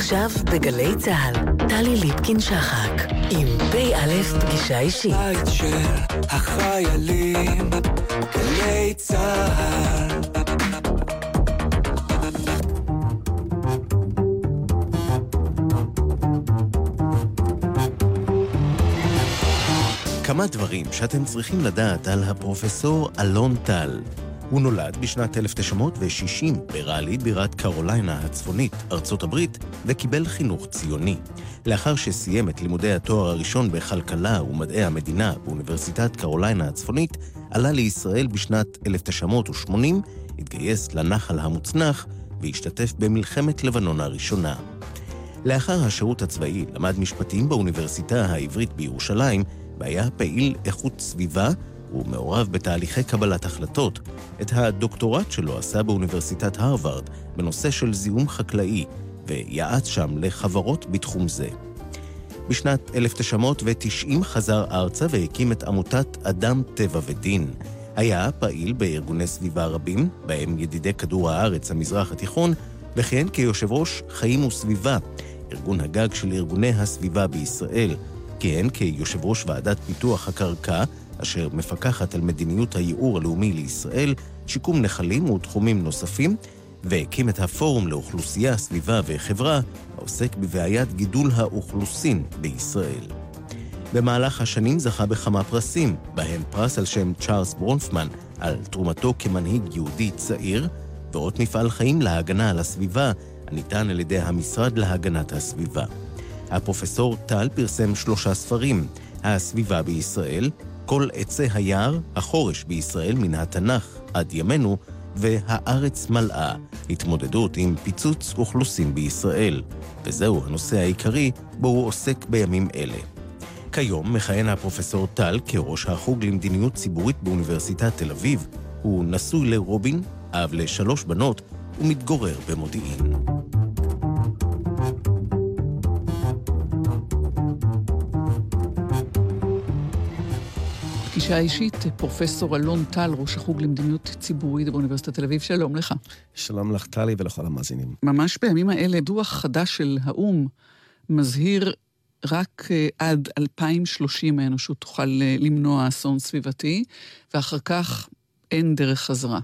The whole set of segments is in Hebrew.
עכשיו בגלי צה"ל, טלי ליפקין-שחק, עם פ"א פגישה אישית. בית של החיילים, גלי צה"ל. כמה דברים שאתם צריכים לדעת על הפרופסור אלון טל. הוא נולד בשנת 1960 בראלי, בירת קרוליינה הצפונית, ארצות הברית, וקיבל חינוך ציוני. לאחר שסיים את לימודי התואר הראשון בכלכלה ומדעי המדינה באוניברסיטת קרוליינה הצפונית, עלה לישראל בשנת 1980, התגייס לנחל המוצנח והשתתף במלחמת לבנון הראשונה. לאחר השירות הצבאי למד משפטים באוניברסיטה העברית בירושלים, והיה פעיל איכות סביבה ומעורב בתהליכי קבלת החלטות. את הדוקטורט שלו עשה באוניברסיטת הרווארד בנושא של זיהום חקלאי, ויעץ שם לחברות בתחום זה. בשנת 1990 חזר ארצה והקים את עמותת אדם, טבע ודין. היה פעיל בארגוני סביבה רבים, בהם ידידי כדור הארץ, המזרח התיכון, וכיהן כיושב ראש חיים וסביבה, ארגון הגג של ארגוני הסביבה בישראל. כיהן כיושב ראש ועדת פיתוח הקרקע, אשר מפקחת על מדיניות הייעור הלאומי לישראל, שיקום נחלים ותחומים נוספים, והקים את הפורום לאוכלוסייה, סביבה וחברה, העוסק בבעיית גידול האוכלוסין בישראל. במהלך השנים זכה בכמה פרסים, בהם פרס על שם צ'ארלס ברונפמן על תרומתו כמנהיג יהודי צעיר, ועוד מפעל חיים להגנה על הסביבה, הניתן על ידי המשרד להגנת הסביבה. הפרופסור טל פרסם שלושה ספרים, הסביבה בישראל, כל עצי היער, החורש בישראל מן התנ"ך עד ימינו, והארץ מלאה, התמודדות עם פיצוץ אוכלוסין בישראל. וזהו הנושא העיקרי בו הוא עוסק בימים אלה. כיום מכהן הפרופסור טל כראש החוג למדיניות ציבורית באוניברסיטת תל אביב. הוא נשוי לרובין, אב לשלוש בנות, ומתגורר במודיעין. פגישה אישית, פרופסור אלון טל, ראש החוג למדיניות ציבורית באוניברסיטת תל אביב, שלום לך. שלום לך, טלי, ולכל המאזינים. ממש בימים האלה, דוח חדש של האו"ם מזהיר רק אה, עד 2030 האנושות תוכל אה, למנוע אסון סביבתי, ואחר כך אין דרך חזרה.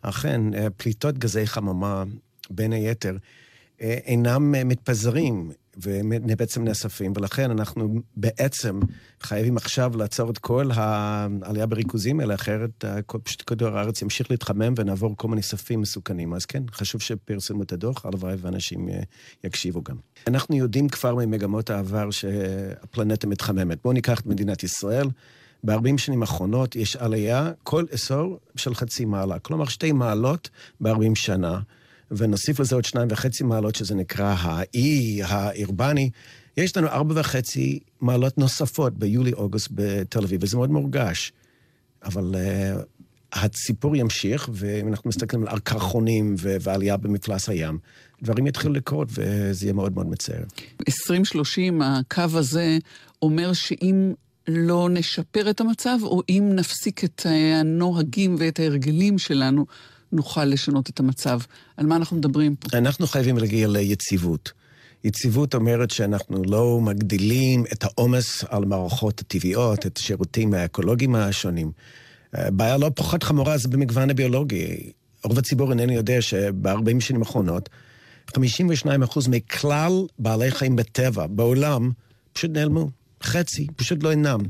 אכן, אה, פליטות גזי חממה, בין היתר, אינם מתפזרים ובעצם נאספים, ולכן אנחנו בעצם חייבים עכשיו לעצור את כל העלייה בריכוזים האלה, אחרת פשוט כדור הארץ ימשיך להתחמם ונעבור כל מיני ספים מסוכנים. אז כן, חשוב שפרסמו את הדוח, הלוואי ואנשים יקשיבו גם. אנחנו יודעים כבר ממגמות העבר שהפלנטה מתחממת. בואו ניקח את מדינת ישראל. ב-40 שנים האחרונות יש עלייה כל עשור של חצי מעלה, כלומר שתי מעלות ב-40 שנה. ונוסיף לזה עוד שניים וחצי מעלות, שזה נקרא האי הארבני. יש לנו ארבע וחצי מעלות נוספות ביולי-אוגוסט בתל אביב, וזה מאוד מורגש. אבל uh, הסיפור ימשיך, ואם אנחנו מסתכלים על קרחונים ועלייה במפלס הים, דברים יתחילו לקרות, וזה יהיה מאוד מאוד מצער. 2030, הקו הזה אומר שאם לא נשפר את המצב, או אם נפסיק את הנוהגים ואת ההרגלים שלנו, נוכל לשנות את המצב. על מה אנחנו מדברים פה? אנחנו חייבים להגיע ליציבות. יציבות אומרת שאנחנו לא מגדילים את העומס על המערכות הטבעיות, את השירותים האקולוגיים השונים. בעיה לא פחות חמורה זה במגוון הביולוגי. רוב הציבור איננו יודע שב-40 שנים האחרונות, 52% מכלל בעלי חיים בטבע, בעולם, פשוט נעלמו. חצי, פשוט לא אינם.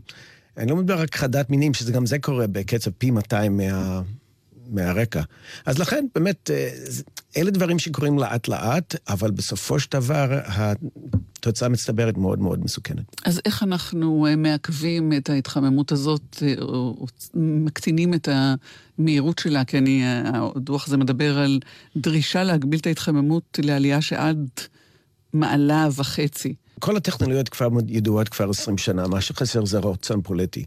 אני לא מדבר רק חדת מינים, שזה גם זה קורה בקצב פי 200 מה... מהרקע. אז לכן, באמת, אה, אלה דברים שקורים לאט-לאט, אבל בסופו של דבר התוצאה מצטברת מאוד מאוד מסוכנת. אז איך אנחנו אה, מעכבים את ההתחממות הזאת, אה, או מקטינים את המהירות שלה? כי אני, הדוח הזה מדבר על דרישה להגביל את ההתחממות לעלייה שעד מעלה וחצי. כל הטכנולוגיות כבר ידועות כבר 20 שנה, מה שחסר זה רצון פוליטי.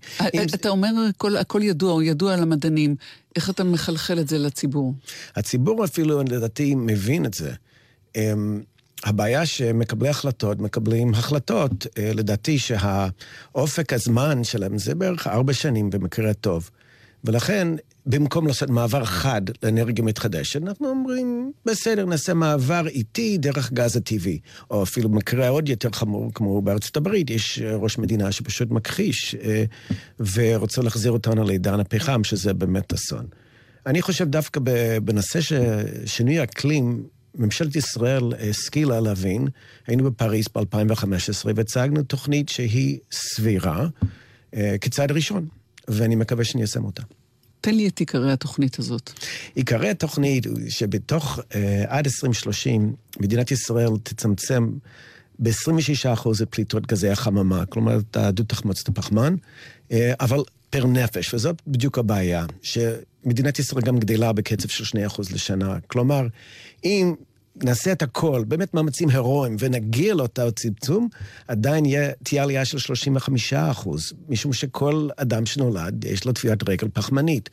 אתה אומר, הכל, הכל ידוע, הוא ידוע למדענים. איך אתה מחלחל את זה לציבור? הציבור אפילו, לדעתי, מבין את זה. אמ, הבעיה שמקבלי החלטות מקבלים החלטות, אה, לדעתי שהאופק הזמן שלהם זה בערך ארבע שנים במקרה הטוב. ולכן, במקום לעשות מעבר חד לאנרגיה מתחדשת, אנחנו אומרים, בסדר, נעשה מעבר איטי דרך גז הטבעי. או אפילו מקרה עוד יותר חמור, כמו בארצות הברית, יש ראש מדינה שפשוט מכחיש אה, ורוצה להחזיר אותנו לעידן הפחם, שזה באמת אסון. אני חושב דווקא בנושא של שינוי אקלים, ממשלת ישראל השכילה להבין, היינו בפריז ב-2015 והצגנו תוכנית שהיא סבירה אה, כצעד ראשון, ואני מקווה שאני אסיים אותה. תן לי את עיקרי התוכנית הזאת. עיקרי התוכנית שבתוך, אה, עד 2030, מדינת ישראל תצמצם ב-26% את פליטות גזי החממה, כלומר, את דו-תחמוצת הפחמן, אה, אבל פר נפש, וזאת בדיוק הבעיה, שמדינת ישראל גם גדלה בקצב של 2% לשנה. כלומר, אם נעשה את הכל, באמת מאמצים הירואיים, ונגיע לאותו צמצום, עדיין יהיה, תהיה עלייה של 35 אחוז, משום שכל אדם שנולד, יש לו טביעת רגל פחמנית.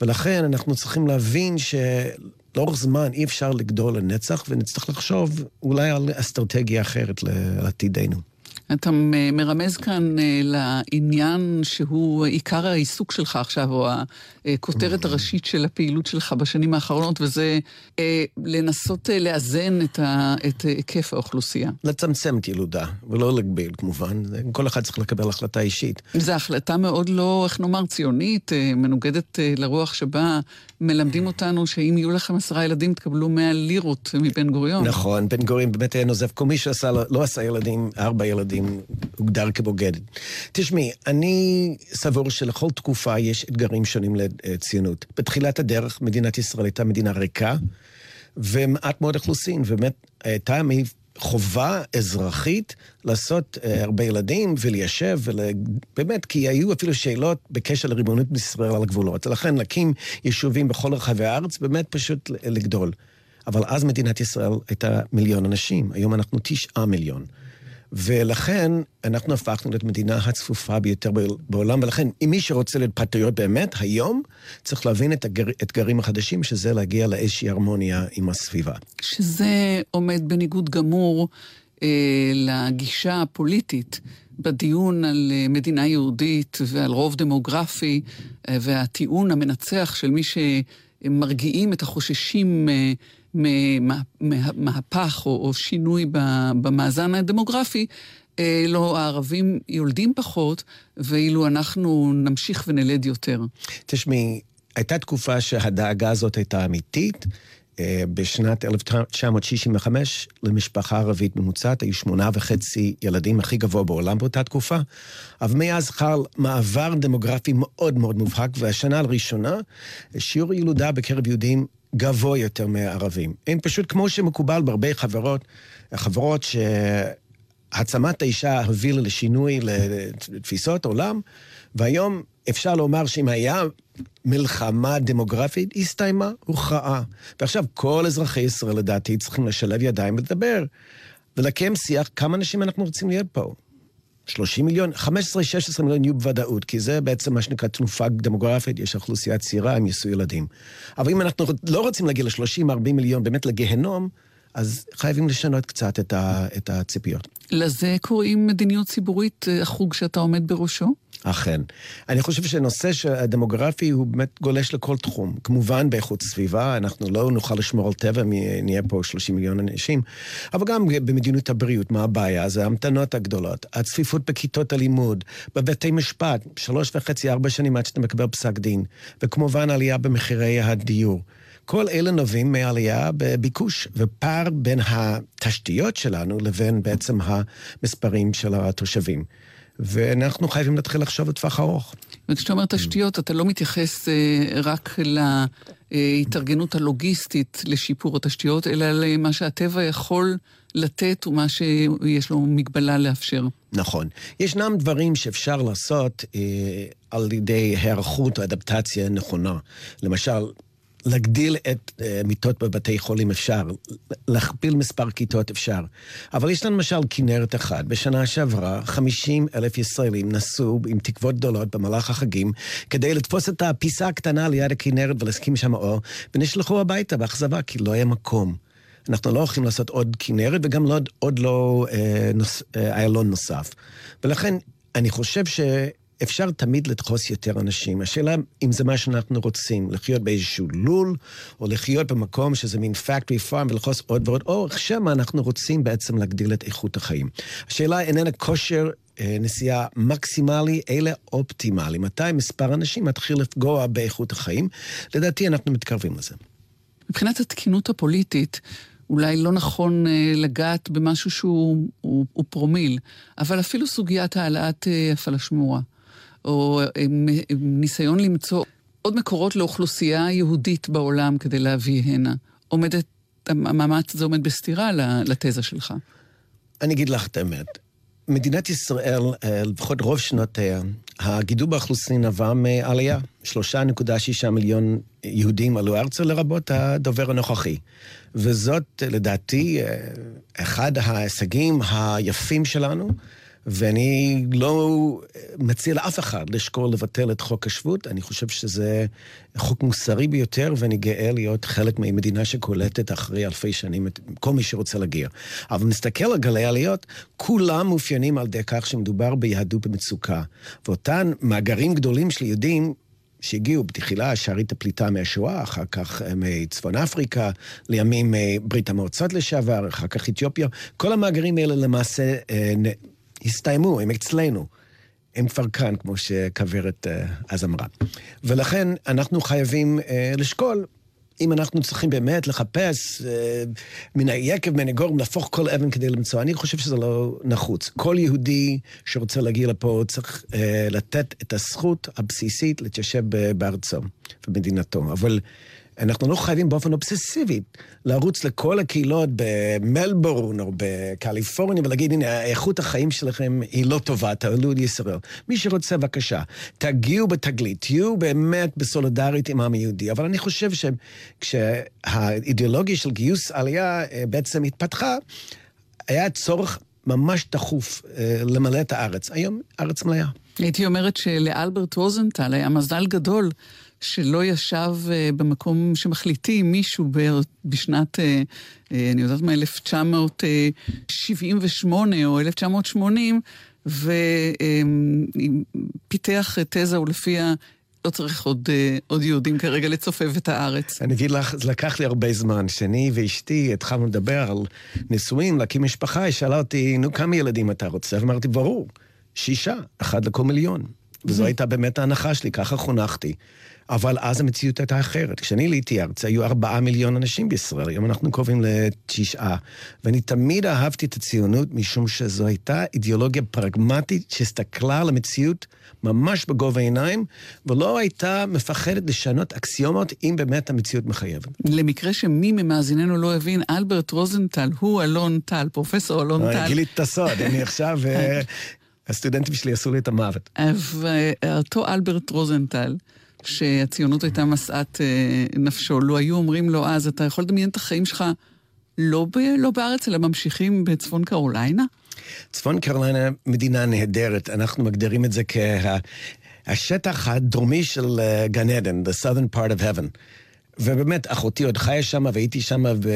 ולכן אנחנו צריכים להבין שלאורך זמן אי אפשר לגדול לנצח, ונצטרך לחשוב אולי על אסטרטגיה אחרת לעתידנו. אתה מרמז כאן אה, לעניין שהוא עיקר העיסוק שלך עכשיו, או הכותרת הראשית של הפעילות שלך בשנים האחרונות, וזה אה, לנסות אה, לאזן את, ה, את היקף האוכלוסייה. לצמצם את ילודה, ולא להגביל כמובן. כל אחד צריך לקבל החלטה אישית. זו החלטה מאוד לא, איך נאמר, ציונית, מנוגדת לרוח שבה מלמדים אותנו שאם יהיו לכם עשרה ילדים, תקבלו מאה לירות מבן גוריון. נכון, בן גוריון באמת היה נוזף. כל מי שעשה, לא עשה ילדים, ארבע ילדים, הוגדר כבוגד. תשמעי, אני סבור שלכל תקופה יש אתגרים שונים לציונות. בתחילת הדרך מדינת ישראל הייתה מדינה ריקה, ומעט מאוד אוכלוסין, ובאמת הייתה חובה אזרחית לעשות uh, הרבה ילדים וליישב, ובאמת, כי היו אפילו שאלות בקשר לריבונות בישראל על הגבולות. ולכן להקים יישובים בכל רחבי הארץ, באמת פשוט לגדול. אבל אז מדינת ישראל הייתה מיליון אנשים, היום אנחנו תשעה מיליון. ולכן אנחנו הפכנו להיות מדינה הצפופה ביותר בעולם, ולכן אם מי שרוצה להיות פטריוט באמת, היום צריך להבין את האתגרים החדשים, שזה להגיע לאיזושהי הרמוניה עם הסביבה. שזה עומד בניגוד גמור אה, לגישה הפוליטית. בדיון על אה, מדינה יהודית ועל רוב דמוגרפי אה, והטיעון המנצח של מי שמרגיעים את החוששים אה, מהפך או, או שינוי במאזן הדמוגרפי, אה, לא, הערבים יולדים פחות, ואילו אנחנו נמשיך ונלד יותר. תשמעי, הייתה תקופה שהדאגה הזאת הייתה אמיתית. אה, בשנת 1965 למשפחה ערבית ממוצעת היו שמונה וחצי ילדים, הכי גבוה בעולם באותה תקופה. אבל מאז חל מעבר דמוגרפי מאוד מאוד מובהק, והשנה הראשונה שיעור ילודה בקרב יהודים גבוה יותר מהערבים. הם פשוט, כמו שמקובל בהרבה חברות, חברות שהעצמת האישה הובילה לשינוי לתפיסות עולם, והיום אפשר לומר שאם היה מלחמה דמוגרפית, הסתיימה, הוכרעה. ועכשיו כל אזרחי ישראל, לדעתי, צריכים לשלב ידיים ולדבר, ולקיים שיח כמה אנשים אנחנו רוצים להיות פה. 30 מיליון, 15-16 מיליון יהיו בוודאות, כי זה בעצם מה שנקרא תנופה דמוגרפית, יש אוכלוסייה צעירה, הם יישאו ילדים. אבל אם אנחנו לא רוצים להגיע ל-30-40 מיליון, באמת לגיהנום, אז חייבים לשנות קצת את, ה, את הציפיות. לזה קוראים מדיניות ציבורית, אה, החוג שאתה עומד בראשו? אכן. אני חושב שנושא הדמוגרפי הוא באמת גולש לכל תחום. כמובן באיכות סביבה, אנחנו לא נוכל לשמור על טבע אם נהיה פה 30 מיליון אנשים, אבל גם במדיניות הבריאות, מה הבעיה? זה ההמתנות הגדולות, הצפיפות בכיתות הלימוד, בבתי משפט, שלוש וחצי, ארבע שנים עד שאתה מקבל פסק דין, וכמובן עלייה במחירי הדיור. כל אלה נובעים מעלייה בביקוש ופער בין התשתיות שלנו לבין בעצם המספרים של התושבים. ואנחנו חייבים להתחיל לחשוב בטווח ארוך. וכשאתה אומר תשתיות, אתה לא מתייחס אה, רק להתארגנות הלוגיסטית לשיפור התשתיות, אלא למה שהטבע יכול לתת ומה שיש לו מגבלה לאפשר. נכון. ישנם דברים שאפשר לעשות אה, על ידי היערכות או אדפטציה נכונה. למשל, להגדיל את uh, מיטות בבתי חולים אפשר, להכפיל מספר כיתות אפשר. אבל יש לנו למשל כנרת אחת. בשנה שעברה 50 אלף ישראלים נסעו עם תקוות גדולות במהלך החגים כדי לתפוס את הפיסה הקטנה ליד הכנרת ולהסכים שם אור, ונשלחו הביתה באכזבה כי לא היה מקום. אנחנו לא הולכים לעשות עוד כנרת וגם לא, עוד לא אה, נוס, אה, איילון נוסף. ולכן אני חושב ש... אפשר תמיד לדחוס יותר אנשים. השאלה אם זה מה שאנחנו רוצים, לחיות באיזשהו לול, או לחיות במקום שזה מין factory farm ולדחוס עוד ועוד, או שמא אנחנו רוצים בעצם להגדיל את איכות החיים. השאלה איננה כושר אה, נסיעה מקסימלי, אלא אופטימלי. מתי מספר אנשים מתחיל לפגוע באיכות החיים? לדעתי אנחנו מתקרבים לזה. מבחינת התקינות הפוליטית, אולי לא נכון אה, לגעת במשהו שהוא הוא, הוא פרומיל, אבל אפילו סוגיית העלאת אה, הפלשמורה, או אה, ניסיון למצוא עוד מקורות לאוכלוסייה יהודית בעולם כדי להביא הנה, עומדת, המאמץ הזה עומד בסתירה לתזה שלך. אני אגיד לך את האמת. מדינת ישראל, לפחות רוב שנותיה, הגידול באוכלוסין עבר מעלייה. 3.6 מיליון יהודים עלו ארצה, לרבות הדובר הנוכחי. וזאת, לדעתי, אחד ההישגים היפים שלנו. ואני לא מציע לאף אחד לשקול לבטל את חוק השבות. אני חושב שזה חוק מוסרי ביותר, ואני גאה להיות חלק ממדינה שקולטת אחרי אלפי שנים את כל מי שרוצה להגיע. אבל נסתכל על גלי עליות, כולם מאופיינים על ידי כך שמדובר ביהדות במצוקה. ואותן מאגרים גדולים של יהודים שהגיעו בתחילה שארית הפליטה מהשואה, אחר כך אה, מצפון אפריקה, לימים אה, המועצות לשעבר, אחר כך אתיופיה. כל המאגרים האלה למעשה אה, הסתיימו, הם אצלנו. הם כבר כאן, כמו שכוורת uh, אז אמרה. ולכן אנחנו חייבים uh, לשקול אם אנחנו צריכים באמת לחפש uh, מן היקב, מן הגורם, להפוך כל אבן כדי למצוא. אני חושב שזה לא נחוץ. כל יהודי שרוצה להגיע לפה צריך uh, לתת את הזכות הבסיסית להתיישב בארצו ובמדינתו. אבל... אנחנו לא חייבים באופן אובססיבי לרוץ לכל הקהילות במלבורן או בקליפורניה ולהגיד, הנה, איכות החיים שלכם היא לא טובה, תעלו את ישראל. מי שרוצה, בבקשה, תגיעו בתגלית, תהיו באמת בסולידרית עם העם היהודי. אבל אני חושב שכשהאידיאולוגיה של גיוס עלייה אה, בעצם התפתחה, היה צורך ממש דחוף אה, למלא את הארץ. היום ארץ מלאה. הייתי אומרת שלאלברט רוזנטל היה מזל גדול שלא ישב uh, במקום שמחליטים מישהו בשנת, uh, uh, אני יודעת מה, 1978 או 1980, ופיתח תזה ולפיה לא צריך עוד, עוד יהודים כרגע לצופף את הארץ. אני אגיד לך, זה לקח לי הרבה זמן. שאני ואשתי התחלנו לדבר על נישואים, להקים משפחה, היא שאלה אותי, נו, כמה ילדים אתה רוצה? ואמרתי, ברור, שישה, אחד לכל מיליון. וזו הייתה באמת ההנחה שלי, ככה חונכתי. אבל אז המציאות הייתה אחרת. כשאני עליתי ארצה, היו ארבעה מיליון אנשים בישראל, היום אנחנו קרובים לתשעה. ואני תמיד אהבתי את הציונות, משום שזו הייתה אידיאולוגיה פרגמטית שהסתכלה על המציאות ממש בגובה העיניים, ולא הייתה מפחדת לשנות אקסיומות אם באמת המציאות מחייבת. למקרה שמי ממאזיננו לא הבין, אלברט רוזנטל הוא אלון טל, פרופסור אלון טל. גיליתי את הסוד, אני עכשיו... אה, הסטודנטים שלי עשו לי את המוות. ואותו אלברט רוזנטל, שהציונות הייתה משאת אה, נפשו, לו היו אומרים לו אז, אתה יכול לדמיין את החיים שלך לא, ב, לא בארץ, אלא ממשיכים בצפון קרוליינה? צפון קרוליינה מדינה נהדרת, אנחנו מגדירים את זה כהשטח הדרומי של uh, גן עדן, the southern part of heaven. ובאמת, אחותי עוד חיה שם, והייתי שם ב...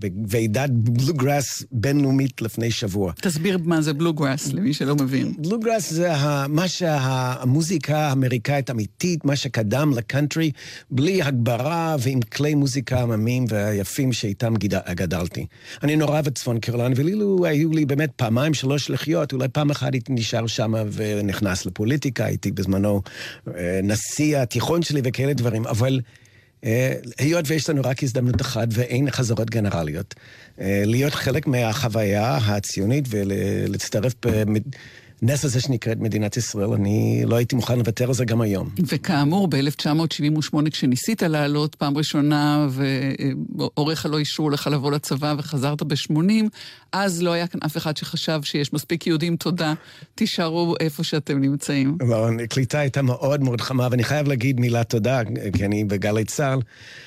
בוועידת בלוגראס בינלאומית לפני שבוע. תסביר מה זה בלוגראס, למי שלא מבין. בלוגראס זה מה שהמוזיקה האמריקאית אמיתית, מה שקדם לקאנטרי, בלי הגברה ועם כלי מוזיקה עממים ויפים שאיתם גדלתי. אני נורא אוהב את צפון קרולן, ואילו היו לי באמת פעמיים, שלוש לחיות, אולי פעם אחת הייתי נשאר שם ונכנס לפוליטיקה, הייתי בזמנו אה, נשיא התיכון שלי וכאלה דברים, אבל... אה, היות ויש לנו רק הזדמנות אחת ואין חזרות גנרליות, אה, להיות חלק מהחוויה הציונית ולהצטרף הנס הזה שנקראת מדינת ישראל, אני לא הייתי מוכן לוותר על זה גם היום. וכאמור, ב-1978, כשניסית לעלות פעם ראשונה, והוריך לא אישרו לך לבוא לצבא וחזרת ב-80, אז לא היה כאן אף אחד שחשב שיש מספיק יהודים, תודה, תישארו איפה שאתם נמצאים. לא, הקליטה הייתה מאוד מאוד חמה, ואני חייב להגיד מילה תודה, כי אני בגלי צה"ל,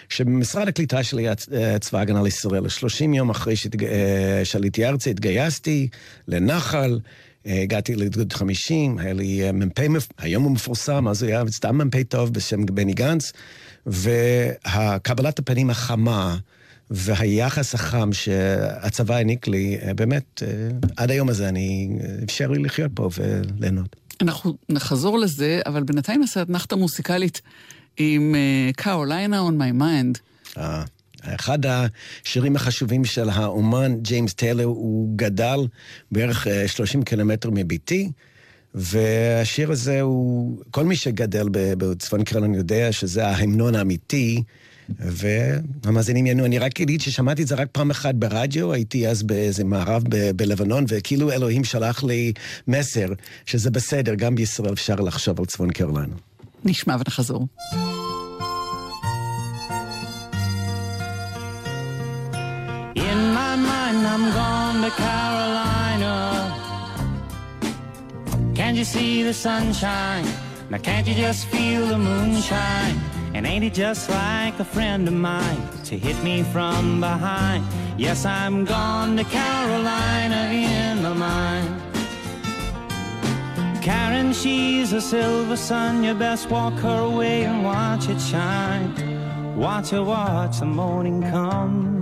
שבמשרד הקליטה שלי, אה, צבא הגנה לישראל, 30 יום אחרי אה, שעליתי ארצה, התגייסתי לנחל. הגעתי לגדוד 50, היה לי אה, מ"פ, היום הוא מפורסם, אז הוא היה סתם מ"פ טוב בשם בני גנץ, והקבלת הפנים החמה והיחס החם שהצבא העניק לי, אה, באמת, אה, עד היום הזה אני, אפשר לי לחיות פה וליהנות. אנחנו נחזור לזה, אבל בינתיים נעשה אתנחתה מוסיקלית עם קרוליינה uh, on my mind. אה, אחד השירים החשובים של האומן ג'יימס טיילר, הוא גדל בערך 30 אה, קילומטר מביתי, והשיר הזה הוא, כל מי שגדל בצפון קרלון יודע שזה ההמנון האמיתי. והמאזינים יענו, אני רק אגיד ששמעתי את זה רק פעם אחת ברדיו, הייתי אז באיזה מערב ב- בלבנון, וכאילו אלוהים שלח לי מסר שזה בסדר, גם בישראל אפשר לחשוב על צפון קרוליינה. נשמע ונחזור. In my mind I'm gone to Carolina Can't you see the sunshine? Now can't you just feel the moonshine? And ain't it just like a friend of mine to hit me from behind? Yes, I'm gone to Carolina in my mind. Karen, she's a silver sun. You best walk her away and watch it shine. Watch her watch the morning come.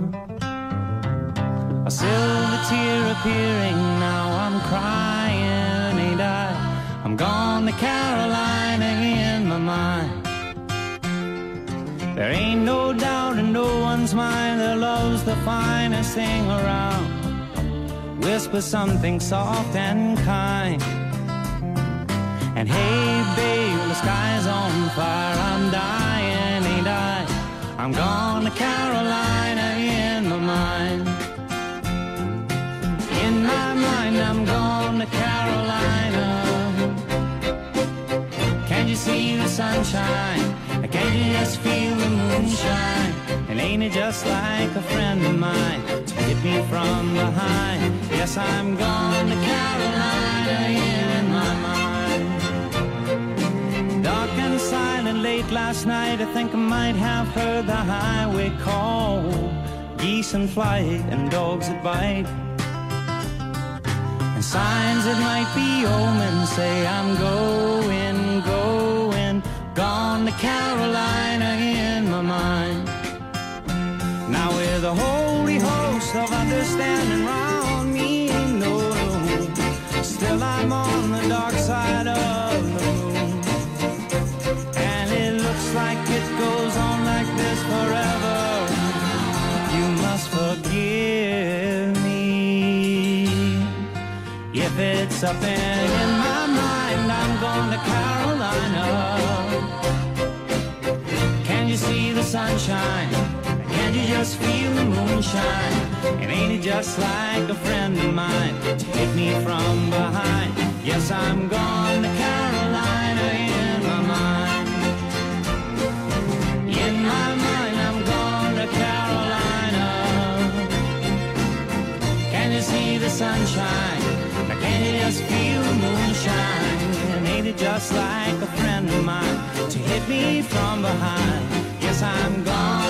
Silver tear appearing, now I'm crying, ain't I? I'm gone to Carolina in my mind. There ain't no doubt in no one's mind that love's the finest thing around. Whisper something soft and kind. And hey, babe, the sky's on fire. I'm dying, ain't I? I'm gone to Carolina in my mind. My mind, I'm gone to Carolina. Can't you see the sunshine? Can't you just feel the moonshine? And ain't it just like a friend of mine to hit me from behind? Yes, I'm gone to Carolina in my mind. Dark and silent late last night, I think I might have heard the highway call. Geese in flight and dogs that bite. And signs that might be omens say I'm going, going, gone to Carolina in my mind. Now with a holy host of understanding round me, no, still I'm on the dark side it's up in, my mind. I'm going to Carolina. Can you see the sunshine? Can't you just feel the moonshine? And ain't it just like a friend of mine to hit me from behind? Yes, I'm gone to Carolina in my mind. In my mind, I'm gone to Carolina. Can you see the sunshine? Feel the moonshine? Ain't it just like a friend of mine to hit me from behind? Yes, I'm gone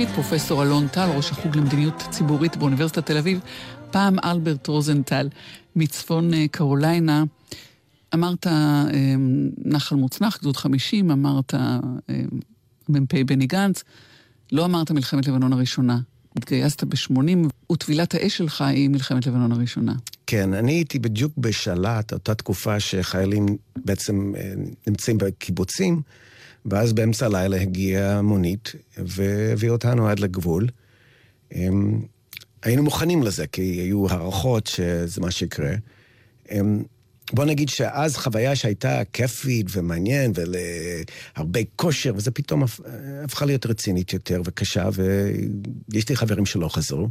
אישית, פרופסור אלון טל, ראש החוג למדיניות ציבורית באוניברסיטת תל אביב, פעם אלברט רוזנטל מצפון אה, קרוליינה. אמרת אה, נחל מוצנח, גדוד 50, אמרת אה, מ"פ בני גנץ, לא אמרת מלחמת לבנון הראשונה. התגייסת ב-80, וטבילת האש שלך היא מלחמת לבנון הראשונה. כן, אני הייתי בדיוק בשלט, אותה תקופה שחיילים בעצם נמצאים בקיבוצים, ואז באמצע הלילה הגיעה מונית והביאה אותנו עד לגבול. אמ, היינו מוכנים לזה, כי היו הערכות שזה מה שיקרה. אמ, בוא נגיד שאז חוויה שהייתה כיפית ומעניין ולהרבה כושר, וזה פתאום הפכה להיות רצינית יותר וקשה, ויש לי חברים שלא חזרו.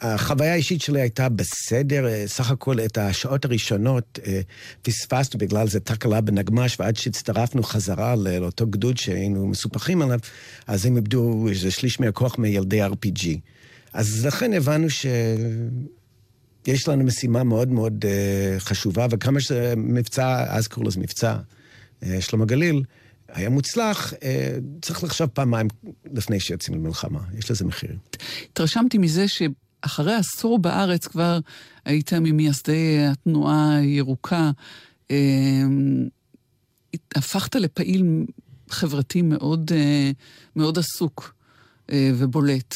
החוויה האישית שלי הייתה בסדר, אה, סך הכל את השעות הראשונות אה, פספסנו בגלל זה תקלה בנגמ"ש, ועד שהצטרפנו חזרה לאותו גדוד שהיינו מסופחים עליו, אז הם איבדו איזה שליש מהכוח מילדי RPG. אז לכן הבנו שיש לנו משימה מאוד מאוד uh, חשובה, וכמה שזה מבצע, אז קראו לזה מבצע uh, שלמה גליל, היה מוצלח, uh, צריך לחשוב פעמיים לפני שיוצאים למלחמה, יש לזה מחיר. התרשמתי מזה שאחרי עשור בארץ כבר היית ממייסדי התנועה הירוקה, uh, הפכת לפעיל חברתי מאוד, uh, מאוד עסוק uh, ובולט.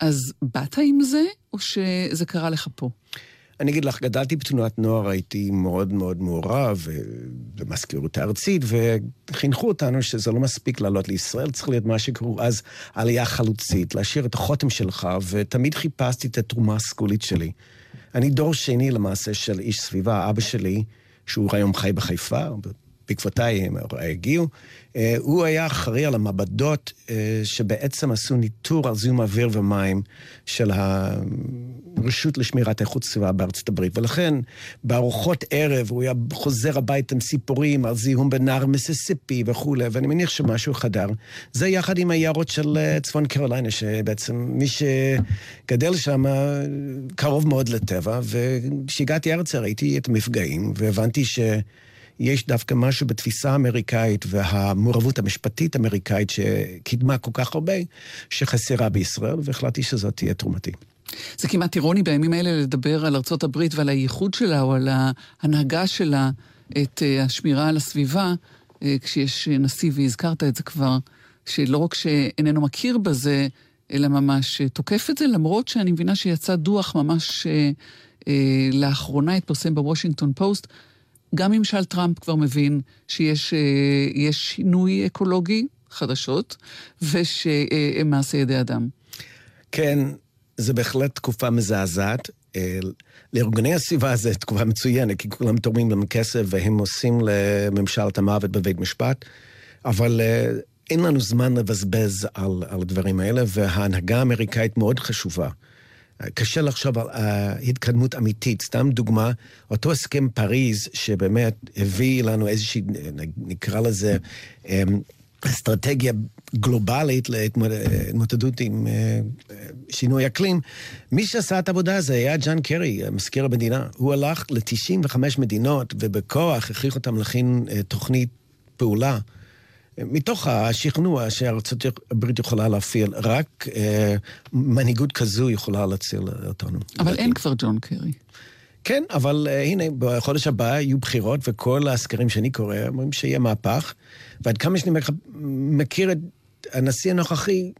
אז באת עם זה, או שזה קרה לך פה? אני אגיד לך, גדלתי בתנועת נוער, הייתי מאוד מאוד מעורב במזכירות הארצית, וחינכו אותנו שזה לא מספיק לעלות לישראל, צריך להיות מה שקראו אז עלייה חלוצית, להשאיר את החותם שלך, ותמיד חיפשתי את התרומה הסגולית שלי. אני דור שני למעשה של איש סביבה, אבא שלי, שהוא היום חי בחיפה, בעקבותיי הם הגיעו. אה, הוא היה אחראי על המעבדות אה, שבעצם עשו ניטור על זיהום אוויר ומים של הרשות לשמירת איכות סביבה בארצות הברית. ולכן בארוחות ערב הוא היה חוזר הביתה עם סיפורים על זיהום בנהר מיסיסיפי וכולי, ואני מניח שמשהו חדר. זה יחד עם היערות של אה, צפון קרוליינה, שבעצם מי שגדל שם קרוב מאוד לטבע, וכשהגעתי ארצה ראיתי את המפגעים, והבנתי ש... יש דווקא משהו בתפיסה האמריקאית והמעורבות המשפטית האמריקאית שקידמה כל כך הרבה, שחסרה בישראל, והחלטתי שזאת תהיה תרומתי. זה כמעט אירוני בימים האלה לדבר על ארצות הברית ועל הייחוד שלה או על ההנהגה שלה את אה, השמירה על הסביבה, אה, כשיש נשיא, והזכרת את זה כבר, שלא רק שאיננו מכיר בזה, אלא ממש תוקף את זה, למרות שאני מבינה שיצא דוח ממש אה, אה, לאחרונה, התפרסם בוושינגטון פוסט, גם ממשל טראמפ כבר מבין שיש אה, שינוי אקולוגי, חדשות, ושהם מעשה ידי אדם. כן, זו בהחלט תקופה מזעזעת. אה, לארגוני הסביבה זו תקופה מצוינת, כי כולם תורמים להם כסף והם עושים לממשל את המוות בבית משפט, אבל אה, אין לנו זמן לבזבז על, על הדברים האלה, וההנהגה האמריקאית מאוד חשובה. קשה לחשוב על uh, התקדמות אמיתית. סתם דוגמה, אותו הסכם פריז, שבאמת הביא לנו איזושהי, נקרא לזה, um, אסטרטגיה גלובלית להתמודדות עם uh, שינוי אקלים, מי שעשה את העבודה הזו היה ג'אן קרי, מזכיר המדינה. הוא הלך ל-95 מדינות, ובכוח הכריח אותם להכין uh, תוכנית פעולה. מתוך השכנוע שארצות הברית יכולה להפעיל, רק אה, מנהיגות כזו יכולה להציל אותנו. אבל אין כבר ג'ון קרי. כן, אבל uh, הנה, בחודש הבא יהיו בחירות, וכל הסקרים שאני קורא אומרים שיהיה מהפך. ועד כמה שאני מכיר את הנשיא הנוכחי,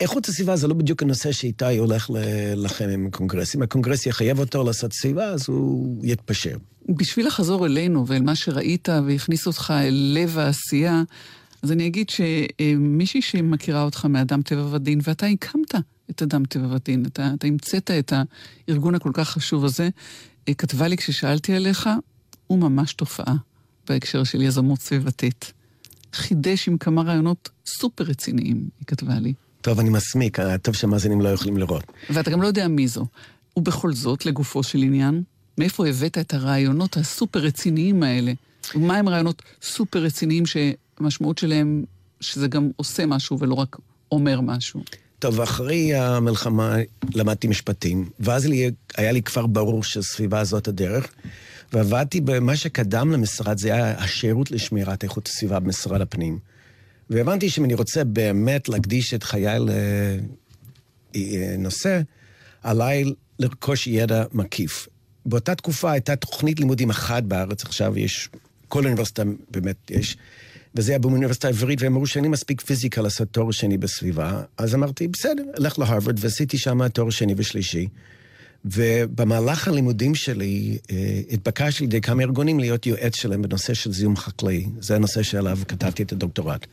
איכות הסביבה זה לא בדיוק הנושא שאיתו הולך לכם עם הקונגרס. אם הקונגרס יחייב אותו לעשות סביבה, אז הוא יתפשר. בשביל לחזור אלינו ואל מה שראית והכניס אותך אל לב העשייה, אז אני אגיד שמישהי שמכירה אותך מאדם טבע ודין, ואתה הקמת את אדם טבע ודין, אתה, אתה המצאת את הארגון הכל כך חשוב הזה, כתבה לי כששאלתי עליך, הוא ממש תופעה בהקשר של יזמות סביבתית. חידש עם כמה רעיונות סופר רציניים, היא כתבה לי. טוב, אני מסמיק, טוב שהמאזינים לא יכולים לראות. ואתה גם לא יודע מי זו. ובכל זאת, לגופו של עניין, מאיפה הבאת את הרעיונות הסופר רציניים האלה? ומה הם רעיונות סופר רציניים שהמשמעות שלהם, שזה גם עושה משהו ולא רק אומר משהו? טוב, אחרי המלחמה למדתי משפטים, ואז לי, היה לי כבר ברור שהסביבה זאת הדרך, ועבדתי במה שקדם למשרד, זה היה השירות לשמירת איכות הסביבה במשרד הפנים. והבנתי שאם אני רוצה באמת להקדיש את חיי לנושא, עליי לרכוש ידע מקיף. באותה תקופה הייתה תוכנית לימודים אחת בארץ, עכשיו יש, כל אוניברסיטה באמת יש, וזה היה באוניברסיטה העברית, והם אמרו שאני מספיק פיזיקה לעשות תואר שני בסביבה, אז אמרתי, בסדר, אלך להרווארד, ועשיתי שם תואר שני ושלישי. ובמהלך הלימודים שלי אה, התבקשתי על ידי כמה ארגונים להיות יועץ שלהם בנושא של זיהום חקלאי. זה הנושא שעליו כתבתי את הדוקטורט.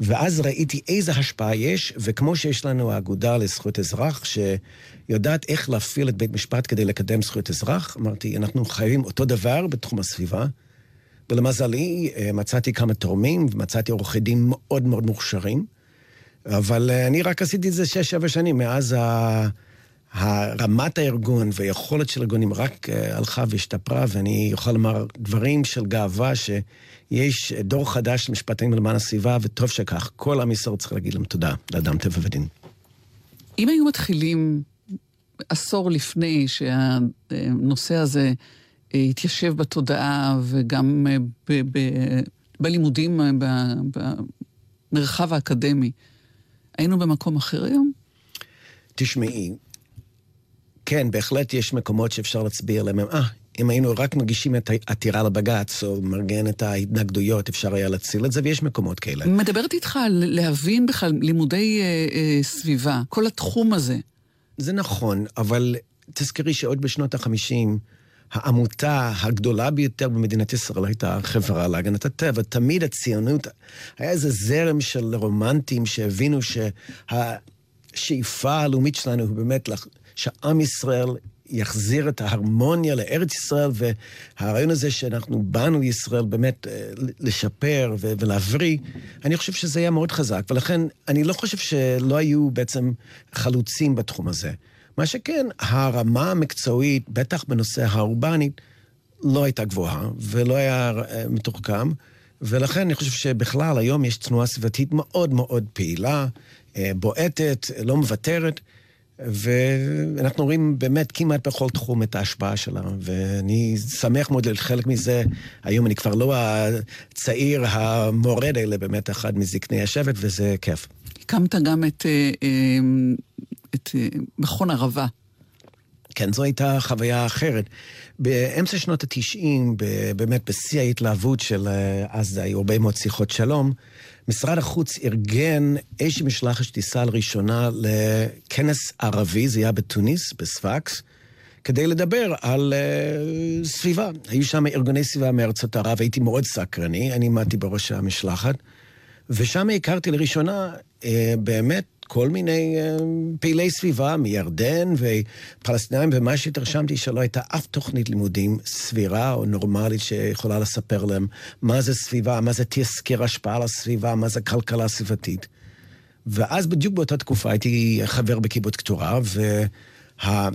ואז ראיתי איזה השפעה יש, וכמו שיש לנו האגודה לזכויות אזרח, שיודעת איך להפעיל את בית משפט כדי לקדם זכויות אזרח, אמרתי, אנחנו חייבים אותו דבר בתחום הסביבה. ולמזלי, אה, מצאתי כמה תורמים, ומצאתי עורכי דין מאוד מאוד מוכשרים, אבל אה, אני רק עשיתי את זה שש-שבע שנים מאז רמת הארגון והיכולת של הארגונים רק אה, הלכה והשתפרה, ואני יכול לומר דברים של גאווה שיש דור חדש של משפטנים למען הסביבה, וטוב שכך. כל עם ישראל צריך להגיד להם תודה, לאדם טבע ודין. אם היו מתחילים עשור לפני שהנושא הזה אה, התיישב בתודעה וגם אה, ב- ב- בלימודים במרחב האקדמי, היינו במקום אחר היום? תשמעי, כן, בהחלט יש מקומות שאפשר להצביע עליהם. אה, אם היינו רק מגישים את העתירה לבג"ץ, או מארגן את ההתנגדויות, אפשר היה להציל את זה, ויש מקומות כאלה. מדברת איתך על להבין בכלל לימודי אה, אה, סביבה, כל התחום הזה. זה נכון, אבל תזכרי שעוד בשנות ה-50, העמותה הגדולה ביותר במדינת ישראל הייתה החברה להגנת הטבע. תמיד הציונות, היה איזה זרם של רומנטים שהבינו שהשאיפה הלאומית שלנו היא באמת שעם ישראל יחזיר את ההרמוניה לארץ ישראל, והרעיון הזה שאנחנו באנו לישראל באמת אה, לשפר ולהבריא, אני חושב שזה היה מאוד חזק, ולכן אני לא חושב שלא היו בעצם חלוצים בתחום הזה. מה שכן, הרמה המקצועית, בטח בנושא האורבנית, לא הייתה גבוהה ולא היה אה, מתוחכם, ולכן אני חושב שבכלל היום יש תנועה סביבתית מאוד מאוד פעילה, אה, בועטת, לא מוותרת. ואנחנו רואים באמת כמעט בכל תחום את ההשפעה שלה, ואני שמח מאוד להיות חלק מזה. היום אני כבר לא הצעיר המורד, אלא באמת אחד מזקני השבט, וזה כיף. הקמת גם את, אה, אה, את אה, מכון ערבה. כן, זו הייתה חוויה אחרת. באמצע שנות התשעים, באמת בשיא ההתלהבות של אז היו הרבה מאוד שיחות שלום, משרד החוץ ארגן איזושהי משלחת שטיסה לראשונה לכנס ערבי, זה היה בתוניס, בספקס, כדי לדבר על uh, סביבה. היו שם ארגוני סביבה מארצות ערב, הייתי מאוד סקרני, אני עמדתי בראש המשלחת, ושם הכרתי לראשונה uh, באמת כל מיני uh, פעילי סביבה מירדן ופלסטינאים, ומה שהתרשמתי שלא הייתה אף תוכנית לימודים סבירה או נורמלית שיכולה לספר להם מה זה סביבה, מה זה תזכיר השפעה על הסביבה, מה זה כלכלה סביבתית. ואז בדיוק באותה תקופה הייתי חבר בקיבוץ קטורה, וה...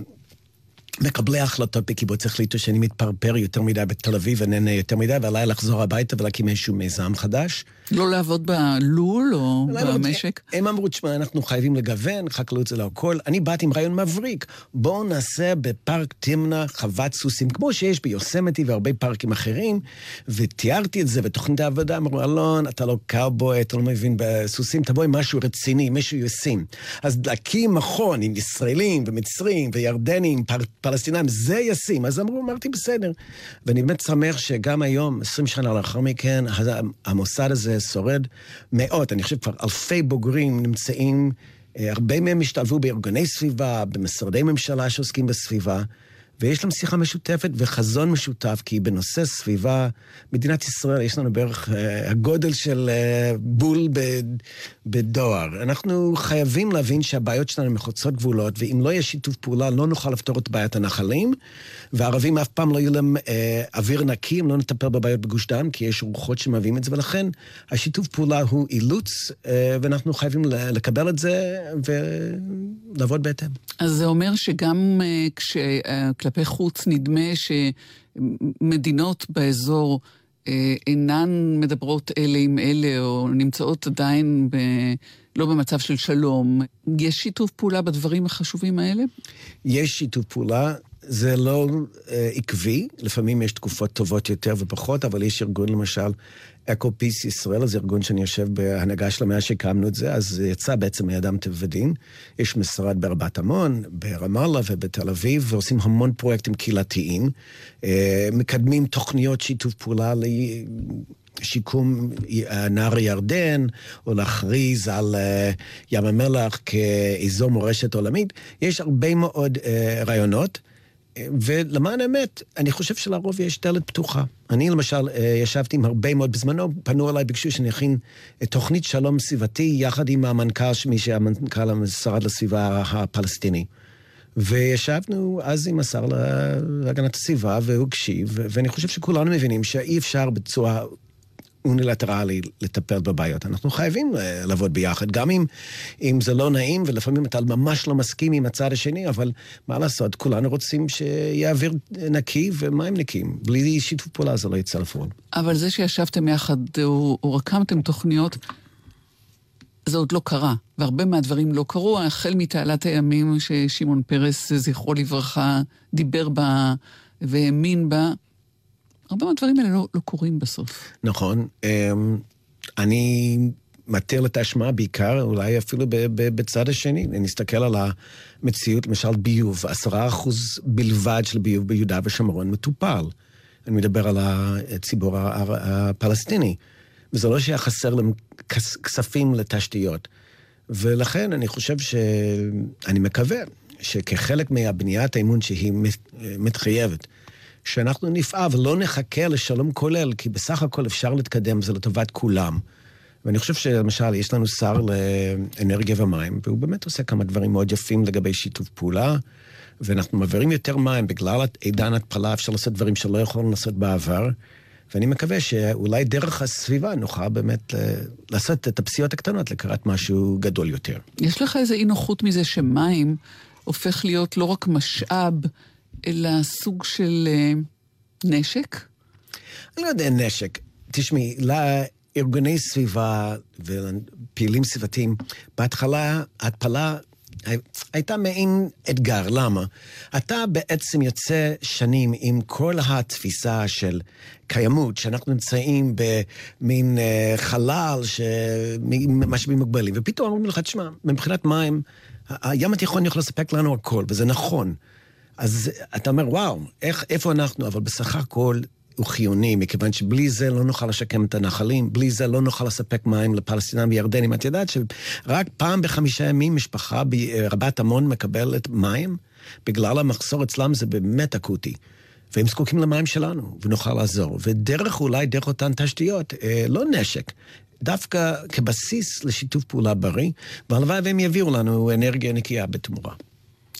מקבלי ההחלטות בקיבוץ החליטו שאני מתפרפר יותר מדי בתל אביב ונהנה יותר מדי, ועליי לחזור הביתה ולהקים איזשהו מיזם חדש. לא לעבוד בלול או במשק? הם אמרו, תשמע, אנחנו חייבים לגוון, חקלאות זה לא הכל. אני באתי עם רעיון מבריק. בואו נעשה בפארק תמנע חוות סוסים, כמו שיש ביוסמתי והרבה פארקים אחרים, ותיארתי את זה בתוכנית העבודה. אמרו, אלון, אתה לא קאובוי, אתה לא מבין בסוסים, תבוא עם משהו רציני, משהו ישים. אז להקים מכון עם ישראלים ומצרים וירדנים, פר... פלסטינאים, זה ישים. אז אמרו, אמרתי, בסדר. ואני באמת שמח שגם היום, 20 שנה לאחר מכן, המוסד הזה שורד מאות, אני חושב כבר אלפי בוגרים נמצאים, אה, הרבה מהם השתלבו בארגוני סביבה, במשרדי ממשלה שעוסקים בסביבה. ויש להם שיחה משותפת וחזון משותף, כי בנושא סביבה, מדינת ישראל, יש לנו בערך uh, הגודל של uh, בול ב, בדואר. אנחנו חייבים להבין שהבעיות שלנו מחוצות גבולות, ואם לא יהיה שיתוף פעולה, לא נוכל לפתור את בעיית הנחלים, והערבים אף פעם לא יהיו להם uh, אוויר נקי, אם לא נטפל בבעיות בגוש דן, כי יש רוחות שמביאים את זה, ולכן השיתוף פעולה הוא אילוץ, uh, ואנחנו חייבים לקבל את זה ולעבוד בהתאם. אז זה אומר שגם uh, כש... Uh, כלפי חוץ נדמה שמדינות באזור אה, אינן מדברות אלה עם אלה, או נמצאות עדיין ב... לא במצב של שלום. יש שיתוף פעולה בדברים החשובים האלה? יש שיתוף פעולה. זה לא אה, עקבי, לפעמים יש תקופות טובות יותר ופחות, אבל יש ארגון למשל אקו-פיס ישראל, זה ארגון שאני יושב בהנהגה של המאה שהקמנו את זה, אז זה יצא בעצם מאדם טבע ודין. יש משרד ברבת עמון, ברמאללה ובתל אביב, ועושים המון פרויקטים קהילתיים. אה, מקדמים תוכניות שיתוף פעולה לשיקום נהר ירדן, או להכריז על אה, ים המלח כאזור מורשת עולמית. יש הרבה מאוד אה, רעיונות. ולמען האמת, אני חושב שלרוב יש דלת פתוחה. אני למשל אה, ישבתי עם הרבה מאוד, בזמנו פנו אליי, ביקשו שאני אכין תוכנית שלום סביבתי יחד עם המנכ"ל, מי שהיה מנכ"ל המשרד לסביבה הפלסטיני. וישבנו אז עם השר להגנת הסביבה, והוא הקשיב, ואני חושב שכולנו מבינים שאי אפשר בצורה אונילטרלי לטפל בבעיות. אנחנו חייבים אה, לעבוד ביחד, גם אם, אם זה לא נעים, ולפעמים אתה ממש לא מסכים עם הצד השני, אבל מה לעשות, כולנו רוצים שיהיה אוויר נקי ומים נקיים. בלי שיתוף פעולה זה לא יצא לפעול. אבל זה שישבתם יחד, או, או רקמתם תוכניות, זה עוד לא קרה, והרבה מהדברים לא קרו, החל מתעלת הימים ששמעון פרס, זכרו לברכה, דיבר בה והאמין בה. הרבה מהדברים האלה לא, לא קורים בסוף. נכון. אמ, אני מתיר את האשמה בעיקר, אולי אפילו בצד השני. אני מסתכל על המציאות, למשל ביוב, עשרה אחוז בלבד של ביוב ביהודה ושומרון מטופל. אני מדבר על הציבור הפלסטיני. וזה לא שהיה חסר להם כספים לתשתיות. ולכן אני חושב ש... אני מקווה שכחלק מהבניית האמון שהיא מתחייבת, שאנחנו נפעל ולא נחכה לשלום כולל, כי בסך הכל אפשר להתקדם, זה לטובת כולם. ואני חושב שלמשל, יש לנו שר לאנרגיה ומים, והוא באמת עושה כמה דברים מאוד יפים לגבי שיתוף פעולה, ואנחנו מעבירים יותר מים בגלל עידן התפלה, אפשר לעשות דברים שלא יכולנו לעשות בעבר. ואני מקווה שאולי דרך הסביבה נוכל באמת אה, לעשות את הפסיעות הקטנות לקראת משהו גדול יותר. יש לך איזה אי נוחות מזה שמים הופך להיות לא רק משאב, אלא סוג של uh, נשק? אני לא יודע נשק. תשמעי, לארגוני סביבה ופעילים סביבתיים, בהתחלה התפלה הייתה מעין אתגר. למה? אתה בעצם יוצא שנים עם כל התפיסה של קיימות, שאנחנו נמצאים במין uh, חלל, משאבים מוגבלים, ופתאום אומרים לך, תשמע, מבחינת מים, הים התיכון יכול לספק לנו הכל, וזה נכון. אז אתה אומר, וואו, איך, איפה אנחנו? אבל בסך הכל הוא חיוני, מכיוון שבלי זה לא נוכל לשקם את הנחלים, בלי זה לא נוכל לספק מים לפלסטינאים וירדנים. את יודעת שרק פעם בחמישה ימים משפחה ברבת עמון מקבלת מים? בגלל המחסור אצלם זה באמת אקוטי. והם זקוקים למים שלנו, ונוכל לעזור. ודרך, אולי דרך אותן תשתיות, אה, לא נשק, דווקא כבסיס לשיתוף פעולה בריא, והלוואי והם יביאו לנו אנרגיה נקייה בתמורה.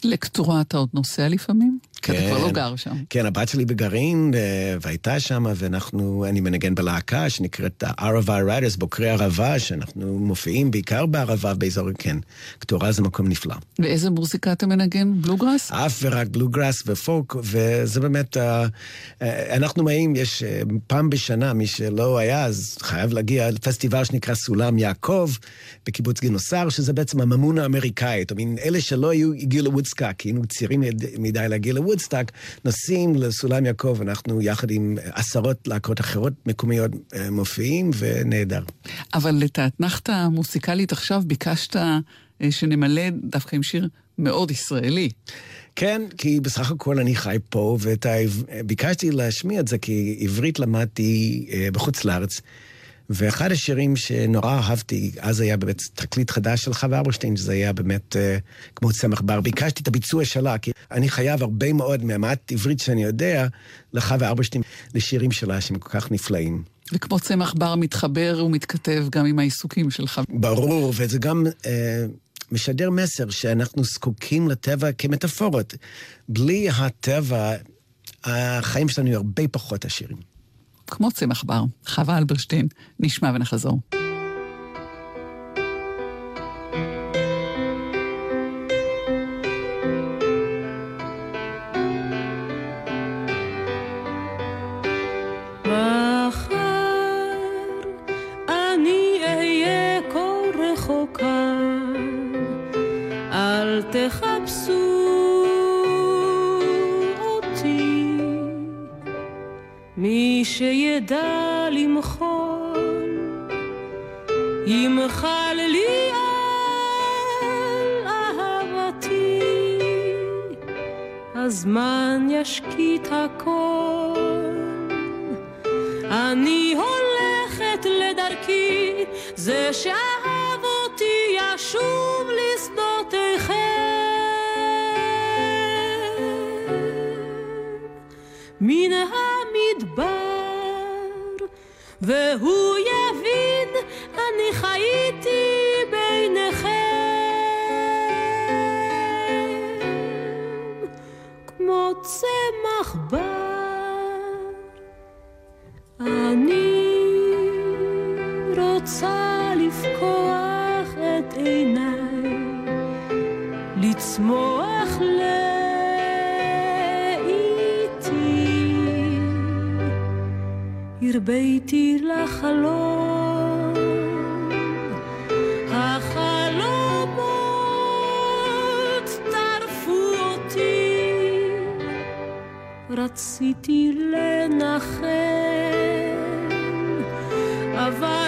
לקטורה אתה עוד נוסע לפעמים? כן. אתה כבר לא גר שם. כן, הבת שלי בגרעין, אה, והייתה שם, ואנחנו, אני מנגן בלהקה שנקראת ערבה Riders, בוקרי ערבה, שאנחנו מופיעים בעיקר בערבה באזור, כן. קטורה זה מקום נפלא. ואיזה מוזיקה אתה מנגן? בלוגראס? אך ורק בלוגראס ופולק, וזה באמת, אה, אה, אנחנו מאים, יש פעם בשנה, מי שלא היה, אז חייב להגיע לפסטיבל שנקרא סולם יעקב, בקיבוץ גינוסר, שזה בעצם הממון האמריקאית, או מין אלה שלא היו, הגיעו לוודסטוק, כי היינו צעירים מדי להגיע לוודסטוק. וודסטוק, נוסעים לסולם יעקב, אנחנו יחד עם עשרות להקות אחרות מקומיות אה, מופיעים, ונהדר. אבל את האתנחתא המוסיקלית עכשיו ביקשת אה, שנמלא דווקא עם שיר מאוד ישראלי. כן, כי בסך הכל אני חי פה, וביקשתי להשמיע את זה כי עברית למדתי אה, בחוץ לארץ. ואחד השירים שנורא אהבתי, אז היה באמת תקליט חדש של חווה אברשטיין, שזה היה באמת uh, כמו צמח בר. ביקשתי את הביצוע שלה, כי אני חייב הרבה מאוד מהמעט עברית שאני יודע לחווה אברשטיין, לשירים שלה שהם כל כך נפלאים. וכמו צמח בר מתחבר ומתכתב גם עם העיסוקים שלך. ברור, וזה גם uh, משדר מסר שאנחנו זקוקים לטבע כמטאפורות. בלי הטבע, החיים שלנו הרבה פחות עשירים. כמו צמח בר, חווה אלברשטיין, נשמע ונחזור. שידע למחול, ימחל לי על אהבתי, הזמן ישקיט הכל. אני הולכת לדרכי, זה שאהב אותי ישוב לשדותיכם. מן המדבר והוא יבין, אני חייתי הרביתי לחלום, החלומות טרפו אותי, רציתי לנחם, אבל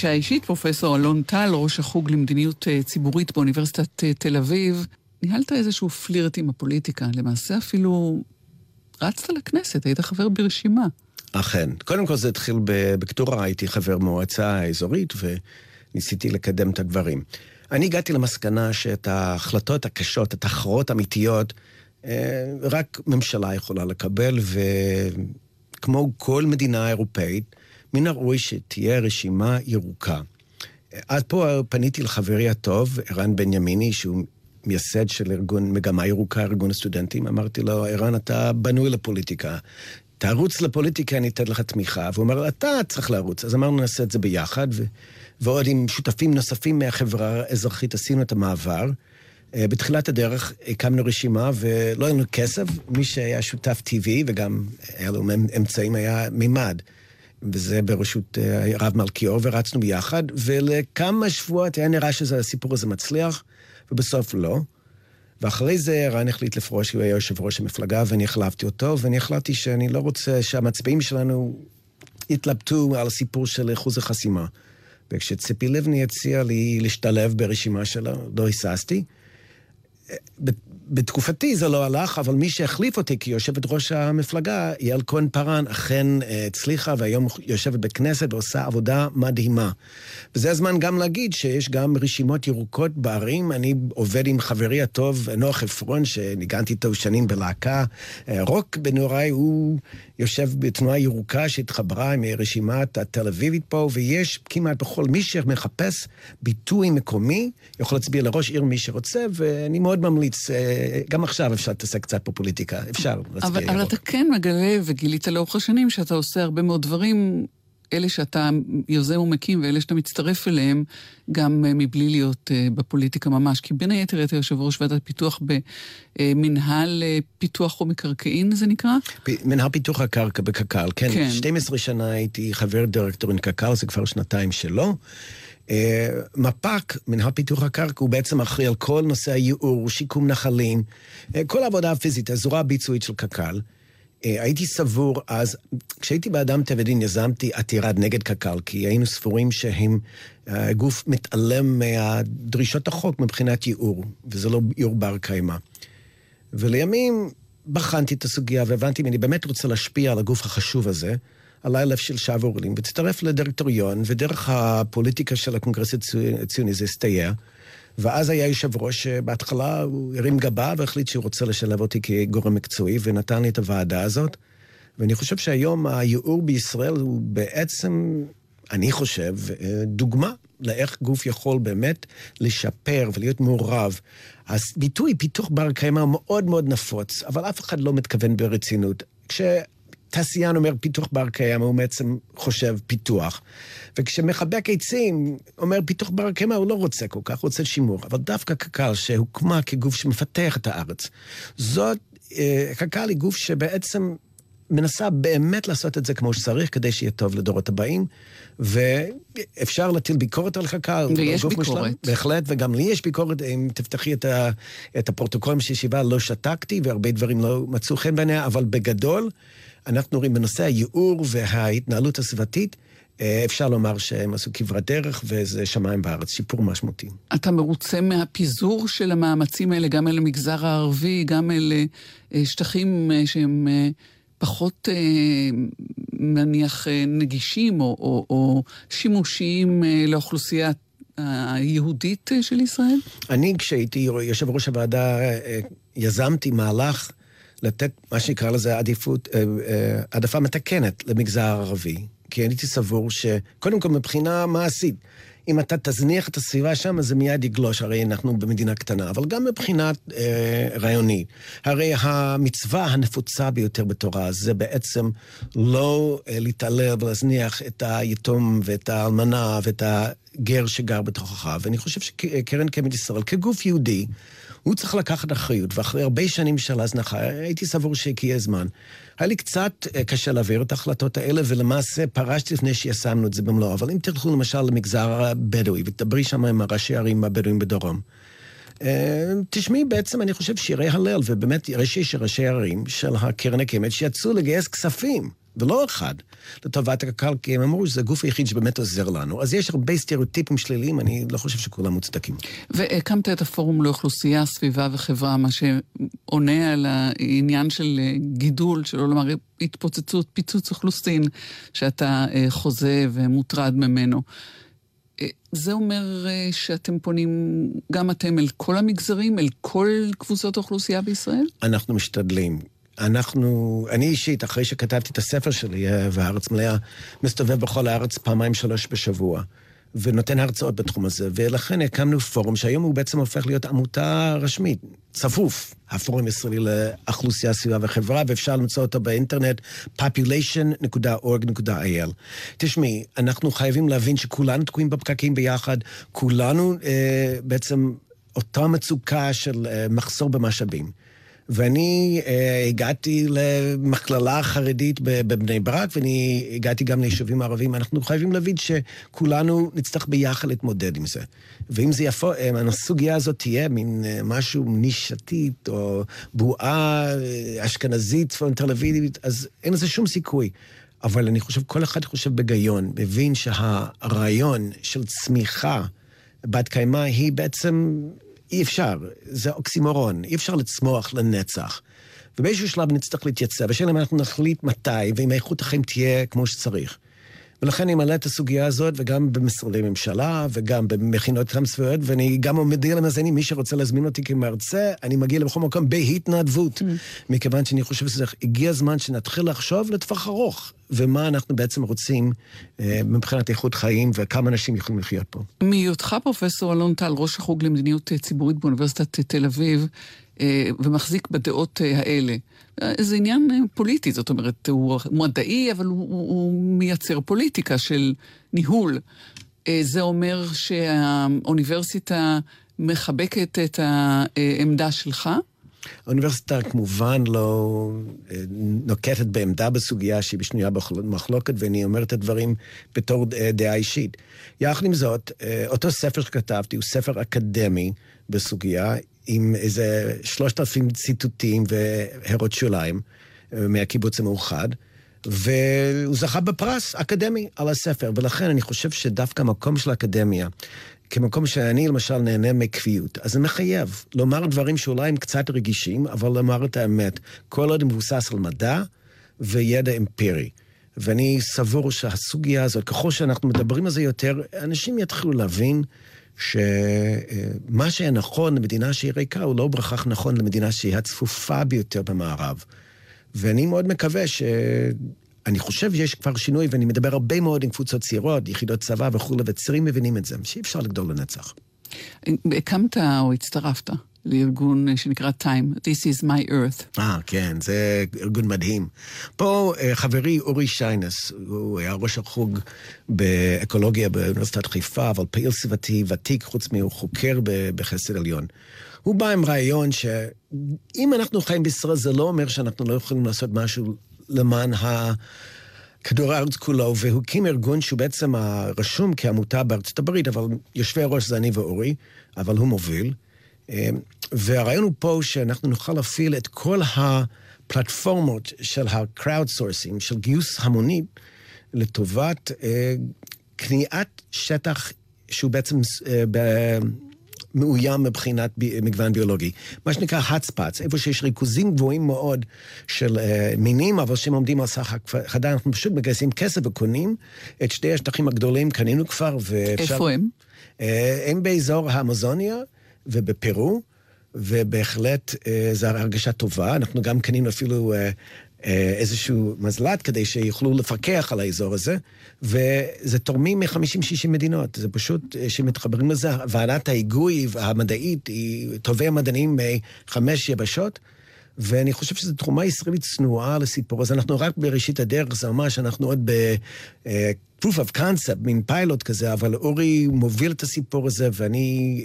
פגישה אישית, פרופסור אלון טל, ראש החוג למדיניות אה, ציבורית באוניברסיטת אה, תל אביב. ניהלת איזשהו פלירט עם הפוליטיקה, למעשה אפילו רצת לכנסת, היית חבר ברשימה. אכן. קודם כל זה התחיל בקטורה, הייתי חבר מועצה אזורית וניסיתי לקדם את הדברים. אני הגעתי למסקנה שאת ההחלטות הקשות, את ההכרעות האמיתיות, אה, רק ממשלה יכולה לקבל, וכמו כל מדינה אירופאית, מן הראוי שתהיה רשימה ירוקה. אז פה פניתי לחברי הטוב, ערן בנימיני, שהוא מייסד של ארגון מגמה ירוקה, ארגון הסטודנטים. אמרתי לו, ערן, אתה בנוי לפוליטיקה. תרוץ לפוליטיקה, אני אתן לך תמיכה. והוא אמר, אתה צריך לרוץ. אז אמרנו, נעשה את זה ביחד, ו... ועוד עם שותפים נוספים מהחברה האזרחית עשינו את המעבר. אה, בתחילת הדרך הקמנו רשימה ולא היה לנו כסף, מי שהיה שותף טבעי וגם היה לו אמצעים היה מימד. וזה בראשות אה, הרב מלכיאור, ורצנו ביחד, ולכמה שבועות היה נראה שהסיפור הזה מצליח, ובסוף לא. ואחרי זה ערן החליט לפרוש, הוא היה יושב ראש המפלגה, ואני החלפתי אותו, ואני החלטתי שאני לא רוצה שהמצביעים שלנו יתלבטו על הסיפור של אחוז החסימה. וכשציפי לבני הציעה לי להשתלב ברשימה שלה, לא היססתי. בתקופתי זה לא הלך, אבל מי שהחליף אותי כיושבת ראש המפלגה, יעל כהן פארן, אכן אה, הצליחה, והיום יושבת בכנסת ועושה עבודה מדהימה. וזה הזמן גם להגיד שיש גם רשימות ירוקות בערים. אני עובד עם חברי הטוב, נוח עפרון, שניגנתי איתו שנים בלהקה. אה, רוק בנוראי, הוא יושב בתנועה ירוקה שהתחברה עם רשימת התל אביבית פה, ויש כמעט בכל מי שמחפש ביטוי מקומי, יכול להצביע לראש עיר מי שרוצה, ואני מאוד ממליץ, אה, גם עכשיו אפשר להתעסק קצת בפוליטיקה, אפשר אבל, ירוק. אבל אתה כן מגלה, וגילית לאורך השנים, שאתה עושה הרבה מאוד דברים, אלה שאתה יוזם ומקים ואלה שאתה מצטרף אליהם, גם אה, מבלי להיות uh, בפוליטיקה ממש. כי בין היתר אתה יושב ראש ועדת פיתוח במנהל uh, פיתוח ומקרקעין, זה נקרא? מנהל פיתוח הקרקע בקק"ל, כן. כן. כן. 12 שנה הייתי חבר דירקטוריון קק"ל, זה כבר שנתיים שלו. אה, מפ"ק, מנהל פיתוח הקרקע, הוא בעצם אחראי על כל נושא הייעור, שיקום נחלים, אה, כל העבודה הפיזית, הזרוע הביצועית של קק"ל. אה, הייתי סבור אז, כשהייתי באדם טבע ודין יזמתי עתירה נגד קק"ל, כי היינו סבורים שהם גוף מתעלם מהדרישות החוק מבחינת ייעור, וזה לא ייעור בר קיימא. ולימים בחנתי את הסוגיה והבנתי אם אני באמת רוצה להשפיע על הגוף החשוב הזה, הלב של שב אורלים, והצטרף לדירקטוריון, ודרך הפוליטיקה של הקונגרס הציוני זה הסתייע. ואז היה יושב ראש שבהתחלה הוא הרים גבה והחליט שהוא רוצה לשלב אותי כגורם מקצועי, ונתן לי את הוועדה הזאת. ואני חושב שהיום הייעור בישראל הוא בעצם, אני חושב, אה, דוגמה לאיך גוף יכול באמת לשפר ולהיות מעורב. הביטוי פיתוח בר קיימא הוא מאוד מאוד נפוץ, אבל אף אחד לא מתכוון ברצינות. כש... תעשיין אומר פיתוח בר קיימא, הוא בעצם חושב פיתוח. וכשמחבק עצים אומר פיתוח בר קיימא, הוא לא רוצה כל כך, הוא רוצה שימור. אבל דווקא קק"ל, שהוקמה כגוף שמפתח את הארץ, זאת, אה, קק"ל היא גוף שבעצם מנסה באמת לעשות את זה כמו שצריך, כדי שיהיה טוב לדורות הבאים. ואפשר להטיל ביקורת על קק"ל. ויש ביקורת. משלם, בהחלט, וגם לי יש ביקורת. אם תפתחי את, ה, את הפרוטוקולים של ישיבה, לא שתקתי, והרבה דברים לא מצאו חן בעיניה, אבל בגדול, אנחנו רואים בנושא הייעור וההתנהלות הסביבתית, אה, אפשר לומר שהם עשו כברת דרך, וזה שמיים בארץ, שיפור משמעותי. אתה מרוצה מהפיזור של המאמצים האלה, גם אל המגזר הערבי, גם אל אה, שטחים אה, שהם פחות, נניח, נגישים או, או, או שימושיים לאוכלוסייה היהודית של ישראל? אני, כשהייתי יושב ראש הוועדה, יזמתי מהלך לתת מה שנקרא לזה עדיפות, אה, אה, העדפה מתקנת למגזר הערבי. כי הייתי סבור שקודם כל מבחינה מעשית, אם אתה תזניח את הסביבה שם, אז זה מיד יגלוש, הרי אנחנו במדינה קטנה. אבל גם מבחינה אה, רעיונית, הרי המצווה הנפוצה ביותר בתורה זה בעצם לא אה, להתעלל ולהזניח את היתום ואת האלמנה ואת הגר שגר בתוכך. ואני חושב שקרן קיימת ישראל, כגוף יהודי, הוא צריך לקחת אחריות, ואחרי הרבה שנים של הזנחה, הייתי סבור שהגיע הזמן. היה לי קצת אה, קשה להעביר את ההחלטות האלה, ולמעשה פרשתי לפני שיישמנו את זה במלואו. אבל אם תלכו למשל למגזר הבדואי, ותדברי שם עם הראשי הערים הבדואים בדרום, אה, תשמעי בעצם, אני חושב, שירי הלל, ובאמת ראשי של ראשי ערים של הקרן הקיימת, שיצאו לגייס כספים. ולא אחד, לטובת הקק"ל, כי הם אמרו שזה הגוף היחיד שבאמת עוזר לנו. אז יש הרבה סטריאוטיפים שליליים, אני לא חושב שכולם מוצדקים. והקמת את הפורום לאוכלוסייה, סביבה וחברה, מה שעונה על העניין של גידול, שלא לומר התפוצצות, פיצוץ אוכלוסין, שאתה אה, חוזה ומוטרד ממנו. אה, זה אומר אה, שאתם פונים, גם אתם, אל כל המגזרים, אל כל קבוצות האוכלוסייה בישראל? אנחנו משתדלים. אנחנו, אני אישית, אחרי שכתבתי את הספר שלי, אה, והארץ מלאה, מסתובב בכל הארץ פעמיים שלוש בשבוע, ונותן הרצאות בתחום הזה, ולכן הקמנו פורום שהיום הוא בעצם הופך להיות עמותה רשמית, צפוף, הפורום הישראלי לאוכלוסייה, סביבה וחברה, ואפשר למצוא אותו באינטרנט, population.org.il. תשמעי, אנחנו חייבים להבין שכולנו תקועים בפקקים ביחד, כולנו אה, בעצם אותה מצוקה של אה, מחסור במשאבים. ואני אה, הגעתי למכללה החרדית בבני ברק, ואני הגעתי גם ליישובים הערביים. אנחנו חייבים להבין שכולנו נצטרך ביחד להתמודד עם זה. ואם זה יפו, אם אה, הסוגיה הזאת תהיה מין אה, משהו נישתית, או בועה אשכנזית, צפון תל אביבית, אז אין לזה שום סיכוי. אבל אני חושב, כל אחד חושב בגיון, מבין שהרעיון של צמיחה בת קיימא היא בעצם אי אפשר, זה אוקסימורון, אי אפשר לצמוח לנצח. ובאיזשהו שלב נצטרך להתייצב, השאלה אם אנחנו נחליט מתי, ואם איכות החיים תהיה כמו שצריך. ולכן אני מעלה את הסוגיה הזאת, וגם במשרדי ממשלה, וגם במכינות קדם צבאיות, ואני גם מודיע למאזינים, מי שרוצה להזמין אותי כמרצה, אני מגיע לכל מקום בהתנדבות. Mm. מכיוון שאני חושב שהגיע הזמן שנתחיל לחשוב לטווח ארוך, ומה אנחנו בעצם רוצים אה, מבחינת איכות חיים, וכמה אנשים יכולים לחיות פה. מהיותך פרופסור אלון טל, ראש החוג למדיניות ציבורית באוניברסיטת תל אביב, ומחזיק בדעות אה, האלה. זה עניין אה, פוליטי, זאת אומרת, הוא מדעי, אבל הוא, הוא מייצר פוליטיקה של ניהול. זה אומר שהאוניברסיטה מחבקת את העמדה שלך? האוניברסיטה כמובן לא נוקטת בעמדה בסוגיה שהיא בשנייה במחלוקת, ואני אומר את הדברים בתור דעה אישית. יחד עם זאת, אותו ספר שכתבתי הוא ספר אקדמי בסוגיה. עם איזה שלושת אלפים ציטוטים והערות שוליים אה, מהקיבוץ המאוחד, והוא זכה בפרס אקדמי על הספר, ולכן אני חושב שדווקא המקום של האקדמיה, כמקום שאני למשל נהנה מקביעות, אז זה מחייב לומר דברים שאולי הם קצת רגישים, אבל לומר את האמת, כל עוד מבוסס על מדע וידע אמפירי. ואני סבור שהסוגיה הזאת, ככל שאנחנו מדברים על זה יותר, אנשים יתחילו להבין שמה שהיה נכון למדינה שהיא ריקה הוא לא בהכרח נכון למדינה שהיא הצפופה ביותר במערב. ואני מאוד מקווה ש... אני חושב שיש כבר שינוי, ואני מדבר הרבה מאוד עם קבוצות צעירות, יחידות צבא וכולי, וצעירים מבינים את זה, שאי אפשר לגדול לנצח. הקמת או הצטרפת לארגון שנקרא Time, This is my earth. אה, כן, זה ארגון מדהים. פה אה, חברי אורי שיינס, הוא היה ראש החוג באקולוגיה באוניברסיטת חיפה, אבל פעיל סביבתי ותיק, חוץ מהו חוקר בחסד עליון. הוא בא עם רעיון שאם אנחנו חיים בישראל, זה לא אומר שאנחנו לא יכולים לעשות משהו למען ה... כדור הארץ כולו, והוא הקים ארגון שהוא בעצם רשום כעמותה בארצות הברית, אבל יושבי הראש זה אני ואורי, אבל הוא מוביל. אמ, והרעיון הוא פה שאנחנו נוכל להפעיל את כל הפלטפורמות של ה-crowd sourcing, של גיוס המוני, לטובת אה, קניית שטח שהוא בעצם אה, מאוים מבחינת ב, מגוון ביולוגי. מה שנקרא hot spots, איפה שיש ריכוזים גבוהים מאוד של uh, מינים, אבל שהם עומדים על סך הכחדה, אנחנו פשוט מגייסים כסף וקונים את שתי השטחים הגדולים, קנינו כבר, ואפשר... איפה הם? Uh, הם באזור האמזוניה ובפרו. ובהחלט uh, זו הרגשה טובה. אנחנו גם קנינו אפילו uh, אה, איזשהו מזל"ט כדי שיוכלו לפקח על האזור הזה, וזה תורמים מ-50-60 מדינות. זה פשוט אה, שמתחברים לזה, ועדת ההיגוי המדעית היא טובי המדענים מחמש יבשות. ואני חושב שזו תרומה ישראלית צנועה לסיפור הזה. אנחנו רק בראשית הדרך, זה ממש, אנחנו עוד ב... אה, proof of concept, מין פיילוט כזה, אבל אורי מוביל את הסיפור הזה, ואני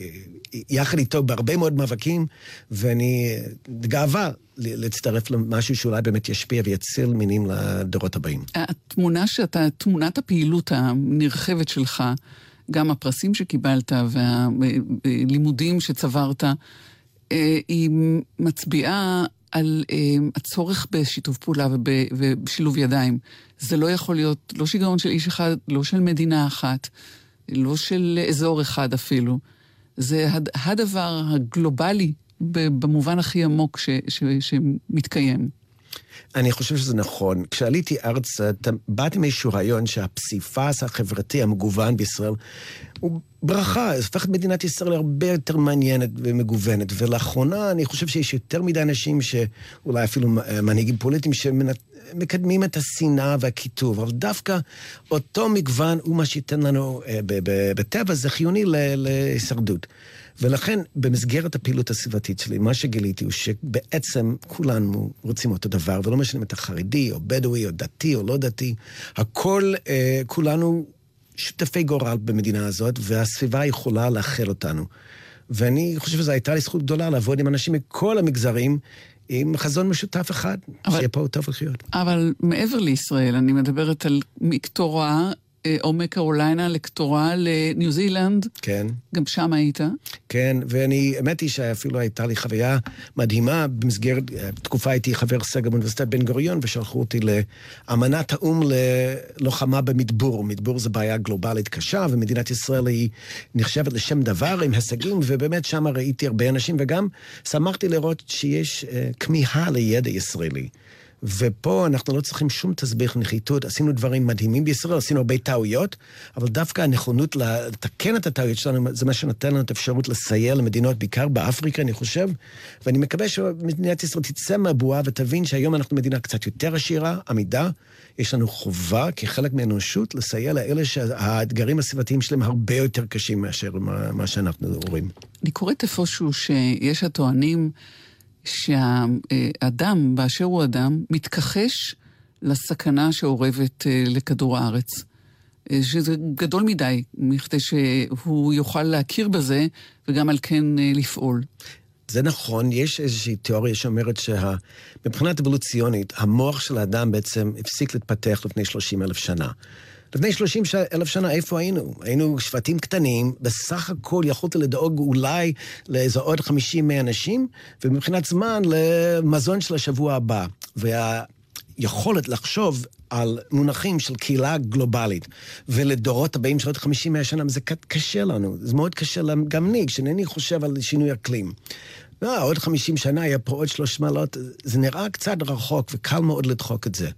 יחד איתו בהרבה מאוד מאבקים, ואני גאווה להצטרף למשהו שאולי באמת ישפיע ויציל מינים לדורות הבאים. התמונה שאתה, תמונת הפעילות הנרחבת שלך, גם הפרסים שקיבלת והלימודים שצברת, אה, היא מצביעה על אה, הצורך בשיתוף פעולה ובשילוב ידיים. זה לא יכול להיות לא שיגעון של איש אחד, לא של מדינה אחת, לא של אזור אחד אפילו. זה הדבר הגלובלי במובן הכי עמוק ש, ש, שמתקיים. אני חושב שזה נכון. כשעליתי ארצה, באתי מאיזשהו רעיון שהפסיפס החברתי המגוון בישראל הוא ברכה, זה הופך את מדינת ישראל להרבה יותר מעניינת ומגוונת. ולאחרונה אני חושב שיש יותר מדי אנשים שאולי אפילו מנהיגים פוליטיים שמקדמים את השנאה והקיטוב, אבל דווקא אותו מגוון הוא מה שייתן לנו אה, בטבע, זה חיוני להישרדות. ולכן, במסגרת הפעילות הסביבתית שלי, מה שגיליתי הוא שבעצם כולנו רוצים אותו דבר, ולא משנה אם אתה חרדי, או בדואי, או דתי, או לא דתי, הכל, אה, כולנו שותפי גורל במדינה הזאת, והסביבה יכולה לאחל אותנו. ואני חושב שזו הייתה לי זכות גדולה לעבוד עם אנשים מכל המגזרים, עם חזון משותף אחד, אבל, שיהיה פה טוב לחיות. אבל מעבר לישראל, אני מדברת על מקטורה אה, או מקרוליינה לקטורה לניו זילנד. כן. גם שם היית. כן, ואני, האמת היא שאפילו הייתה לי חוויה מדהימה. במסגרת, אה, תקופה הייתי חבר סגל באוניברסיטת בן גוריון, ושלחו אותי לאמנת האו"ם ללוחמה במדבור. מדבור זו בעיה גלובלית קשה, ומדינת ישראל היא נחשבת לשם דבר עם הישגים, ובאמת שם ראיתי הרבה אנשים, וגם שמחתי לראות שיש uh, כמיהה לידע ישראלי. ופה אנחנו לא צריכים שום תסביך נחיתות. עשינו דברים מדהימים בישראל, עשינו הרבה טעויות, אבל דווקא הנכונות לתקן את הטעויות שלנו, זה מה שנותן לנו את האפשרות לסייע למדינות, בעיקר באפריקה, אני חושב. ואני מקווה שמדינת ישראל תצא מהבועה ותבין שהיום אנחנו מדינה קצת יותר עשירה, עמידה. יש לנו חובה כחלק מהאנושות לסייע לאלה שהאתגרים הסביבתיים שלהם הרבה יותר קשים מאשר מה שאנחנו רואים. אני קוראת איפשהו שיש הטוענים... שהאדם, באשר הוא אדם, מתכחש לסכנה שאורבת אה, לכדור הארץ. אה, שזה גדול מדי, מכדי שהוא יוכל להכיר בזה, וגם על כן אה, לפעול. זה נכון, יש איזושהי תיאוריה שאומרת שמבחינת אבולוציונית, המוח של האדם בעצם הפסיק להתפתח לפני 30 אלף שנה. לפני 30 אלף שנה, איפה היינו? היינו שבטים קטנים, בסך הכל יכולת לדאוג אולי לאיזה עוד 50-100 אנשים, ומבחינת זמן למזון של השבוע הבא. והיכולת לחשוב על מונחים של קהילה גלובלית, ולדורות הבאים של עוד 50-100 שנה, זה קשה לנו. זה מאוד קשה גם לי, כשאינני חושב על שינוי אקלים. לא, עוד 50 שנה יהיה פה עוד שלוש מעלות, זה נראה קצת רחוק וקל מאוד לדחוק את זה.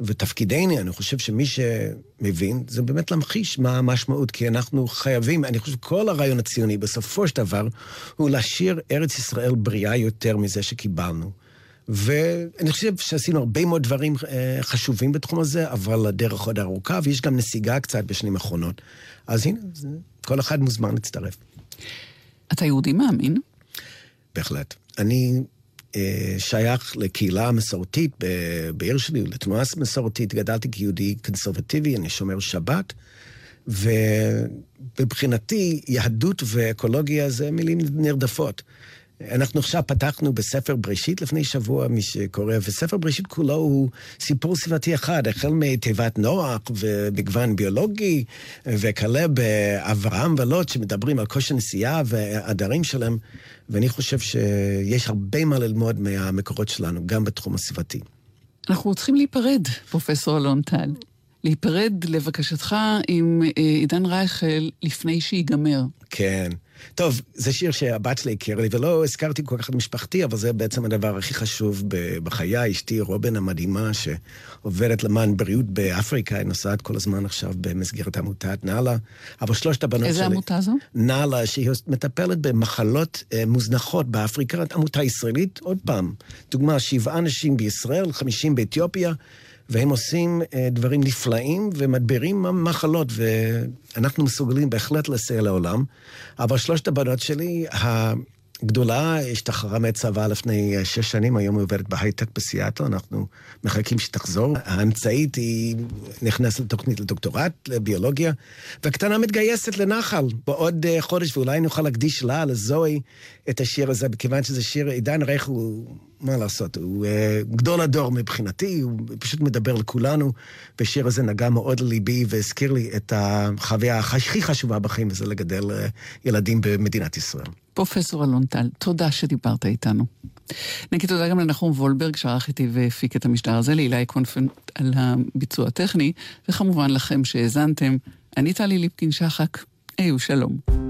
ותפקידנו, אני חושב שמי שמבין, זה באמת להמחיש מה המשמעות, כי אנחנו חייבים, אני חושב שכל הרעיון הציוני, בסופו של דבר, הוא להשאיר ארץ ישראל בריאה יותר מזה שקיבלנו. ואני חושב שעשינו הרבה מאוד דברים אה, חשובים בתחום הזה, אבל הדרך עוד ארוכה, ויש גם נסיגה קצת בשנים האחרונות. אז הנה, זה, כל אחד מוזמן להצטרף. אתה יהודי מאמין? בהחלט. אני שייך לקהילה מסורתית ב- בעיר שלי, לתנועה מסורתית. גדלתי כיהודי קונסרבטיבי, אני שומר שבת, ומבחינתי יהדות ואקולוגיה זה מילים נרדפות. אנחנו עכשיו פתחנו בספר בראשית לפני שבוע, מי שקורא, וספר בראשית כולו הוא סיפור סביבתי אחד, החל מתיבת נוח ומגוון ביולוגי, וכלה באברהם ולוט שמדברים על כושר נסיעה והעדרים שלהם, ואני חושב שיש הרבה מה ללמוד מהמקורות שלנו, גם בתחום הסביבתי. אנחנו צריכים להיפרד, פרופסור אלון טל. להיפרד לבקשתך עם אה, עידן רייכל לפני שיגמר. כן. טוב, זה שיר שהבת שלי הכירה לי, ולא הזכרתי כל כך את משפחתי, אבל זה בעצם הדבר הכי חשוב בחיי. אשתי רובין המדהימה, שעובדת למען בריאות באפריקה, היא נוסעת כל הזמן עכשיו במסגרת עמותת נאלה. אבל שלושת הבנות איזה שלי... איזה עמותה זו? נאלה, שהיא מטפלת במחלות אה, מוזנחות באפריקה, עמותה ישראלית, עוד פעם, דוגמה, שבעה אנשים בישראל, חמישים באתיופיה. והם עושים אה, דברים נפלאים ומדבירים מחלות, ואנחנו מסוגלים בהחלט לסייע לעולם. אבל שלושת הבנות שלי, הגדולה השתחררה מהצבא לפני אה, שש שנים, היום היא עובדת בהייטק בסיאטו, אנחנו מחכים שתחזור. האמצעית היא נכנסת לתוכנית לדוקטורט, לביולוגיה, והקטנה מתגייסת לנחל בעוד אה, חודש, ואולי נוכל להקדיש לה, לזוהי, את השיר הזה, מכיוון שזה שיר, עידן רייך הוא... מה לעשות, הוא uh, גדול הדור מבחינתי, הוא פשוט מדבר לכולנו, והשיר הזה נגע מאוד לליבי והזכיר לי את החוויה הכי חשובה בחיים, וזה לגדל uh, ילדים במדינת ישראל. פרופסור אלון טל, תודה שדיברת איתנו. נגיד תודה גם לנחום וולברג, שערך איתי והפיק את המשדר הזה, לאילי קונפנט על הביצוע הטכני, וכמובן לכם שהאזנתם. אני טלי ליפקין-שחק, היו שלום.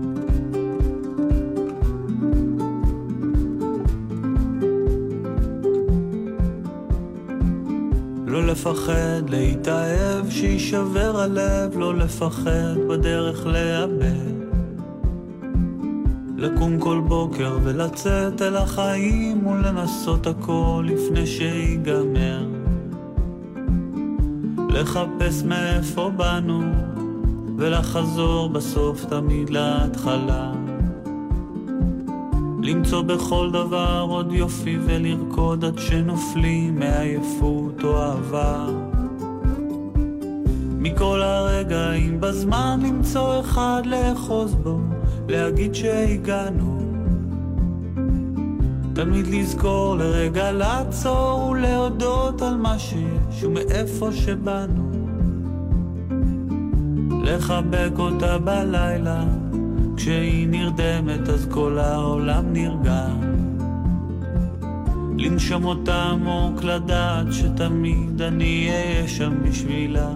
לא לפחד להתאהב, שיישבר הלב, לא לפחד בדרך לאבד. לקום כל בוקר ולצאת אל החיים ולנסות הכל לפני שיגמר. לחפש מאיפה באנו ולחזור בסוף תמיד להתחלה. למצוא בכל דבר עוד יופי ולרקוד עד שנופלים מעייפות או אהבה. מכל הרגעים בזמן למצוא אחד לאחוז בו, להגיד שהגענו. תמיד לזכור לרגע לעצור ולהודות על מה שיש ומאיפה שבאנו. לחבק אותה בלילה כשהיא נרדמת אז כל העולם נרגע. לנשום אותה עמוק לדעת שתמיד אני אהיה שם בשבילה.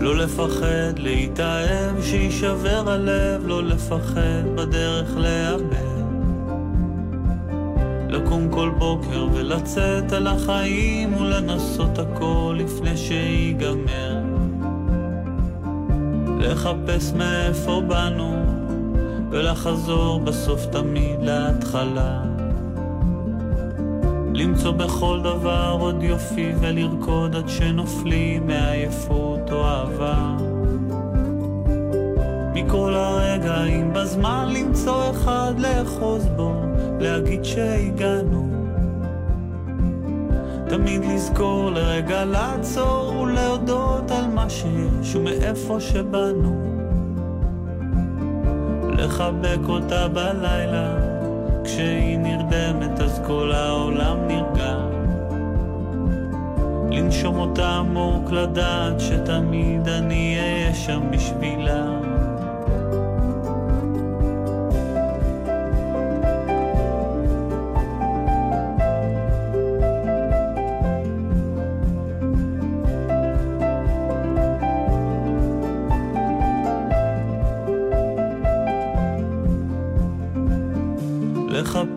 לא לפחד להתאהב, שיישבר הלב, לא לפחד בדרך לאבד. לקום כל בוקר ולצאת על החיים ולנסות הכל לפני שיגמר. לחפש מאיפה באנו, ולחזור בסוף תמיד להתחלה. למצוא בכל דבר עוד יופי ולרקוד עד שנופלים מעייפות או אהבה. מכל הרגעים בזמן למצוא אחד לאחוז בו, להגיד שהגענו. תמיד לזכור לרגע לעצור ולהודות על מה שיש ומאיפה שבאנו. לחבק אותה בלילה, כשהיא נרדמת אז כל העולם נרגע. לנשום אותה עמוק לדעת שתמיד אני אהיה שם בשבילה.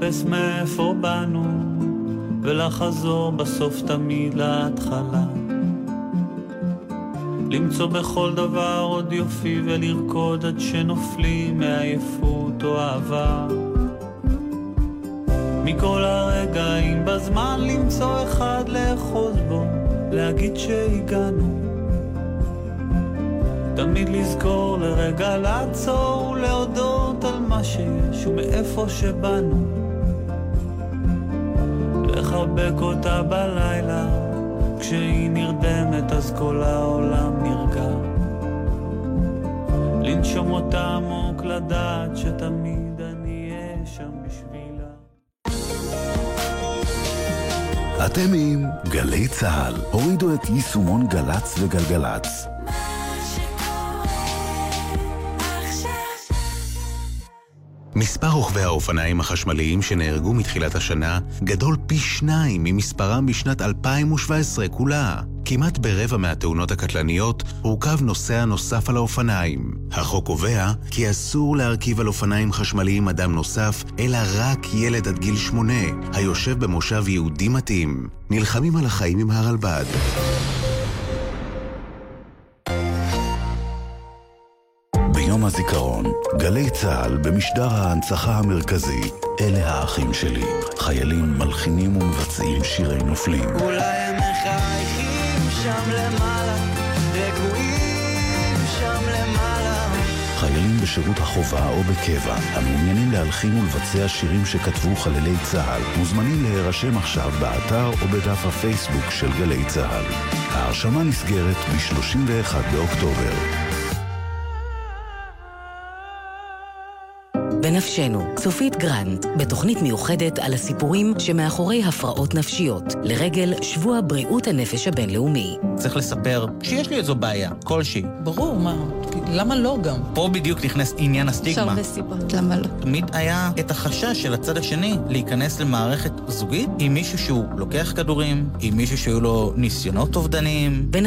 לחפש מאיפה באנו, ולחזור בסוף תמיד להתחלה. למצוא בכל דבר עוד יופי ולרקוד עד שנופלים מעייפות או אהבה. מכל הרגעים בזמן למצוא אחד לאחוז בו, להגיד שהגענו. תמיד לזכור לרגע לעצור ולהודות על מה שיש ומאיפה שבאנו. לחבק אותה בלילה, כשהיא נרדמת אז כל העולם נרגע. לנשום אותה עמוק, לדעת שתמיד אני אהיה שם בשבילה. אתם עם גלי צה"ל. הורידו את יישומון גל"צ וגלגלצ. מספר רוכבי האופניים החשמליים שנהרגו מתחילת השנה גדול פי שניים ממספרם בשנת 2017 כולה. כמעט ברבע מהתאונות הקטלניות הורכב נוסע נוסף על האופניים. החוק קובע כי אסור להרכיב על אופניים חשמליים אדם נוסף, אלא רק ילד עד גיל שמונה, היושב במושב יהודי מתאים. נלחמים על החיים עם הרלב"ד. הזיכרון, גלי צה"ל במשדר ההנצחה המרכזי, אלה האחים שלי, חיילים מלחינים ומבצעים שירי נופלים. אולי הם מחייכים שם למעלה, רגועים שם למעלה. חיילים בשירות החובה או בקבע, המעוניינים להלחין ולבצע שירים שכתבו חללי צה"ל, מוזמנים להירשם עכשיו באתר או בדף הפייסבוק של גלי צה"ל. ההרשמה נסגרת ב-31 באוקטובר. בנפשנו, צופית גרנט, בתוכנית מיוחדת על הסיפורים שמאחורי הפרעות נפשיות, לרגל שבוע בריאות הנפש הבינלאומי. צריך לספר שיש לי איזו בעיה, כלשהי. ברור, מה? למה לא גם? פה בדיוק נכנס עניין הסטיגמה. יש הרבה סיבות, למה לא? תמיד היה את החשש של הצד השני להיכנס למערכת זוגית עם מישהו שהוא לוקח כדורים, עם מישהו שהיו לו ניסיונות אובדניים.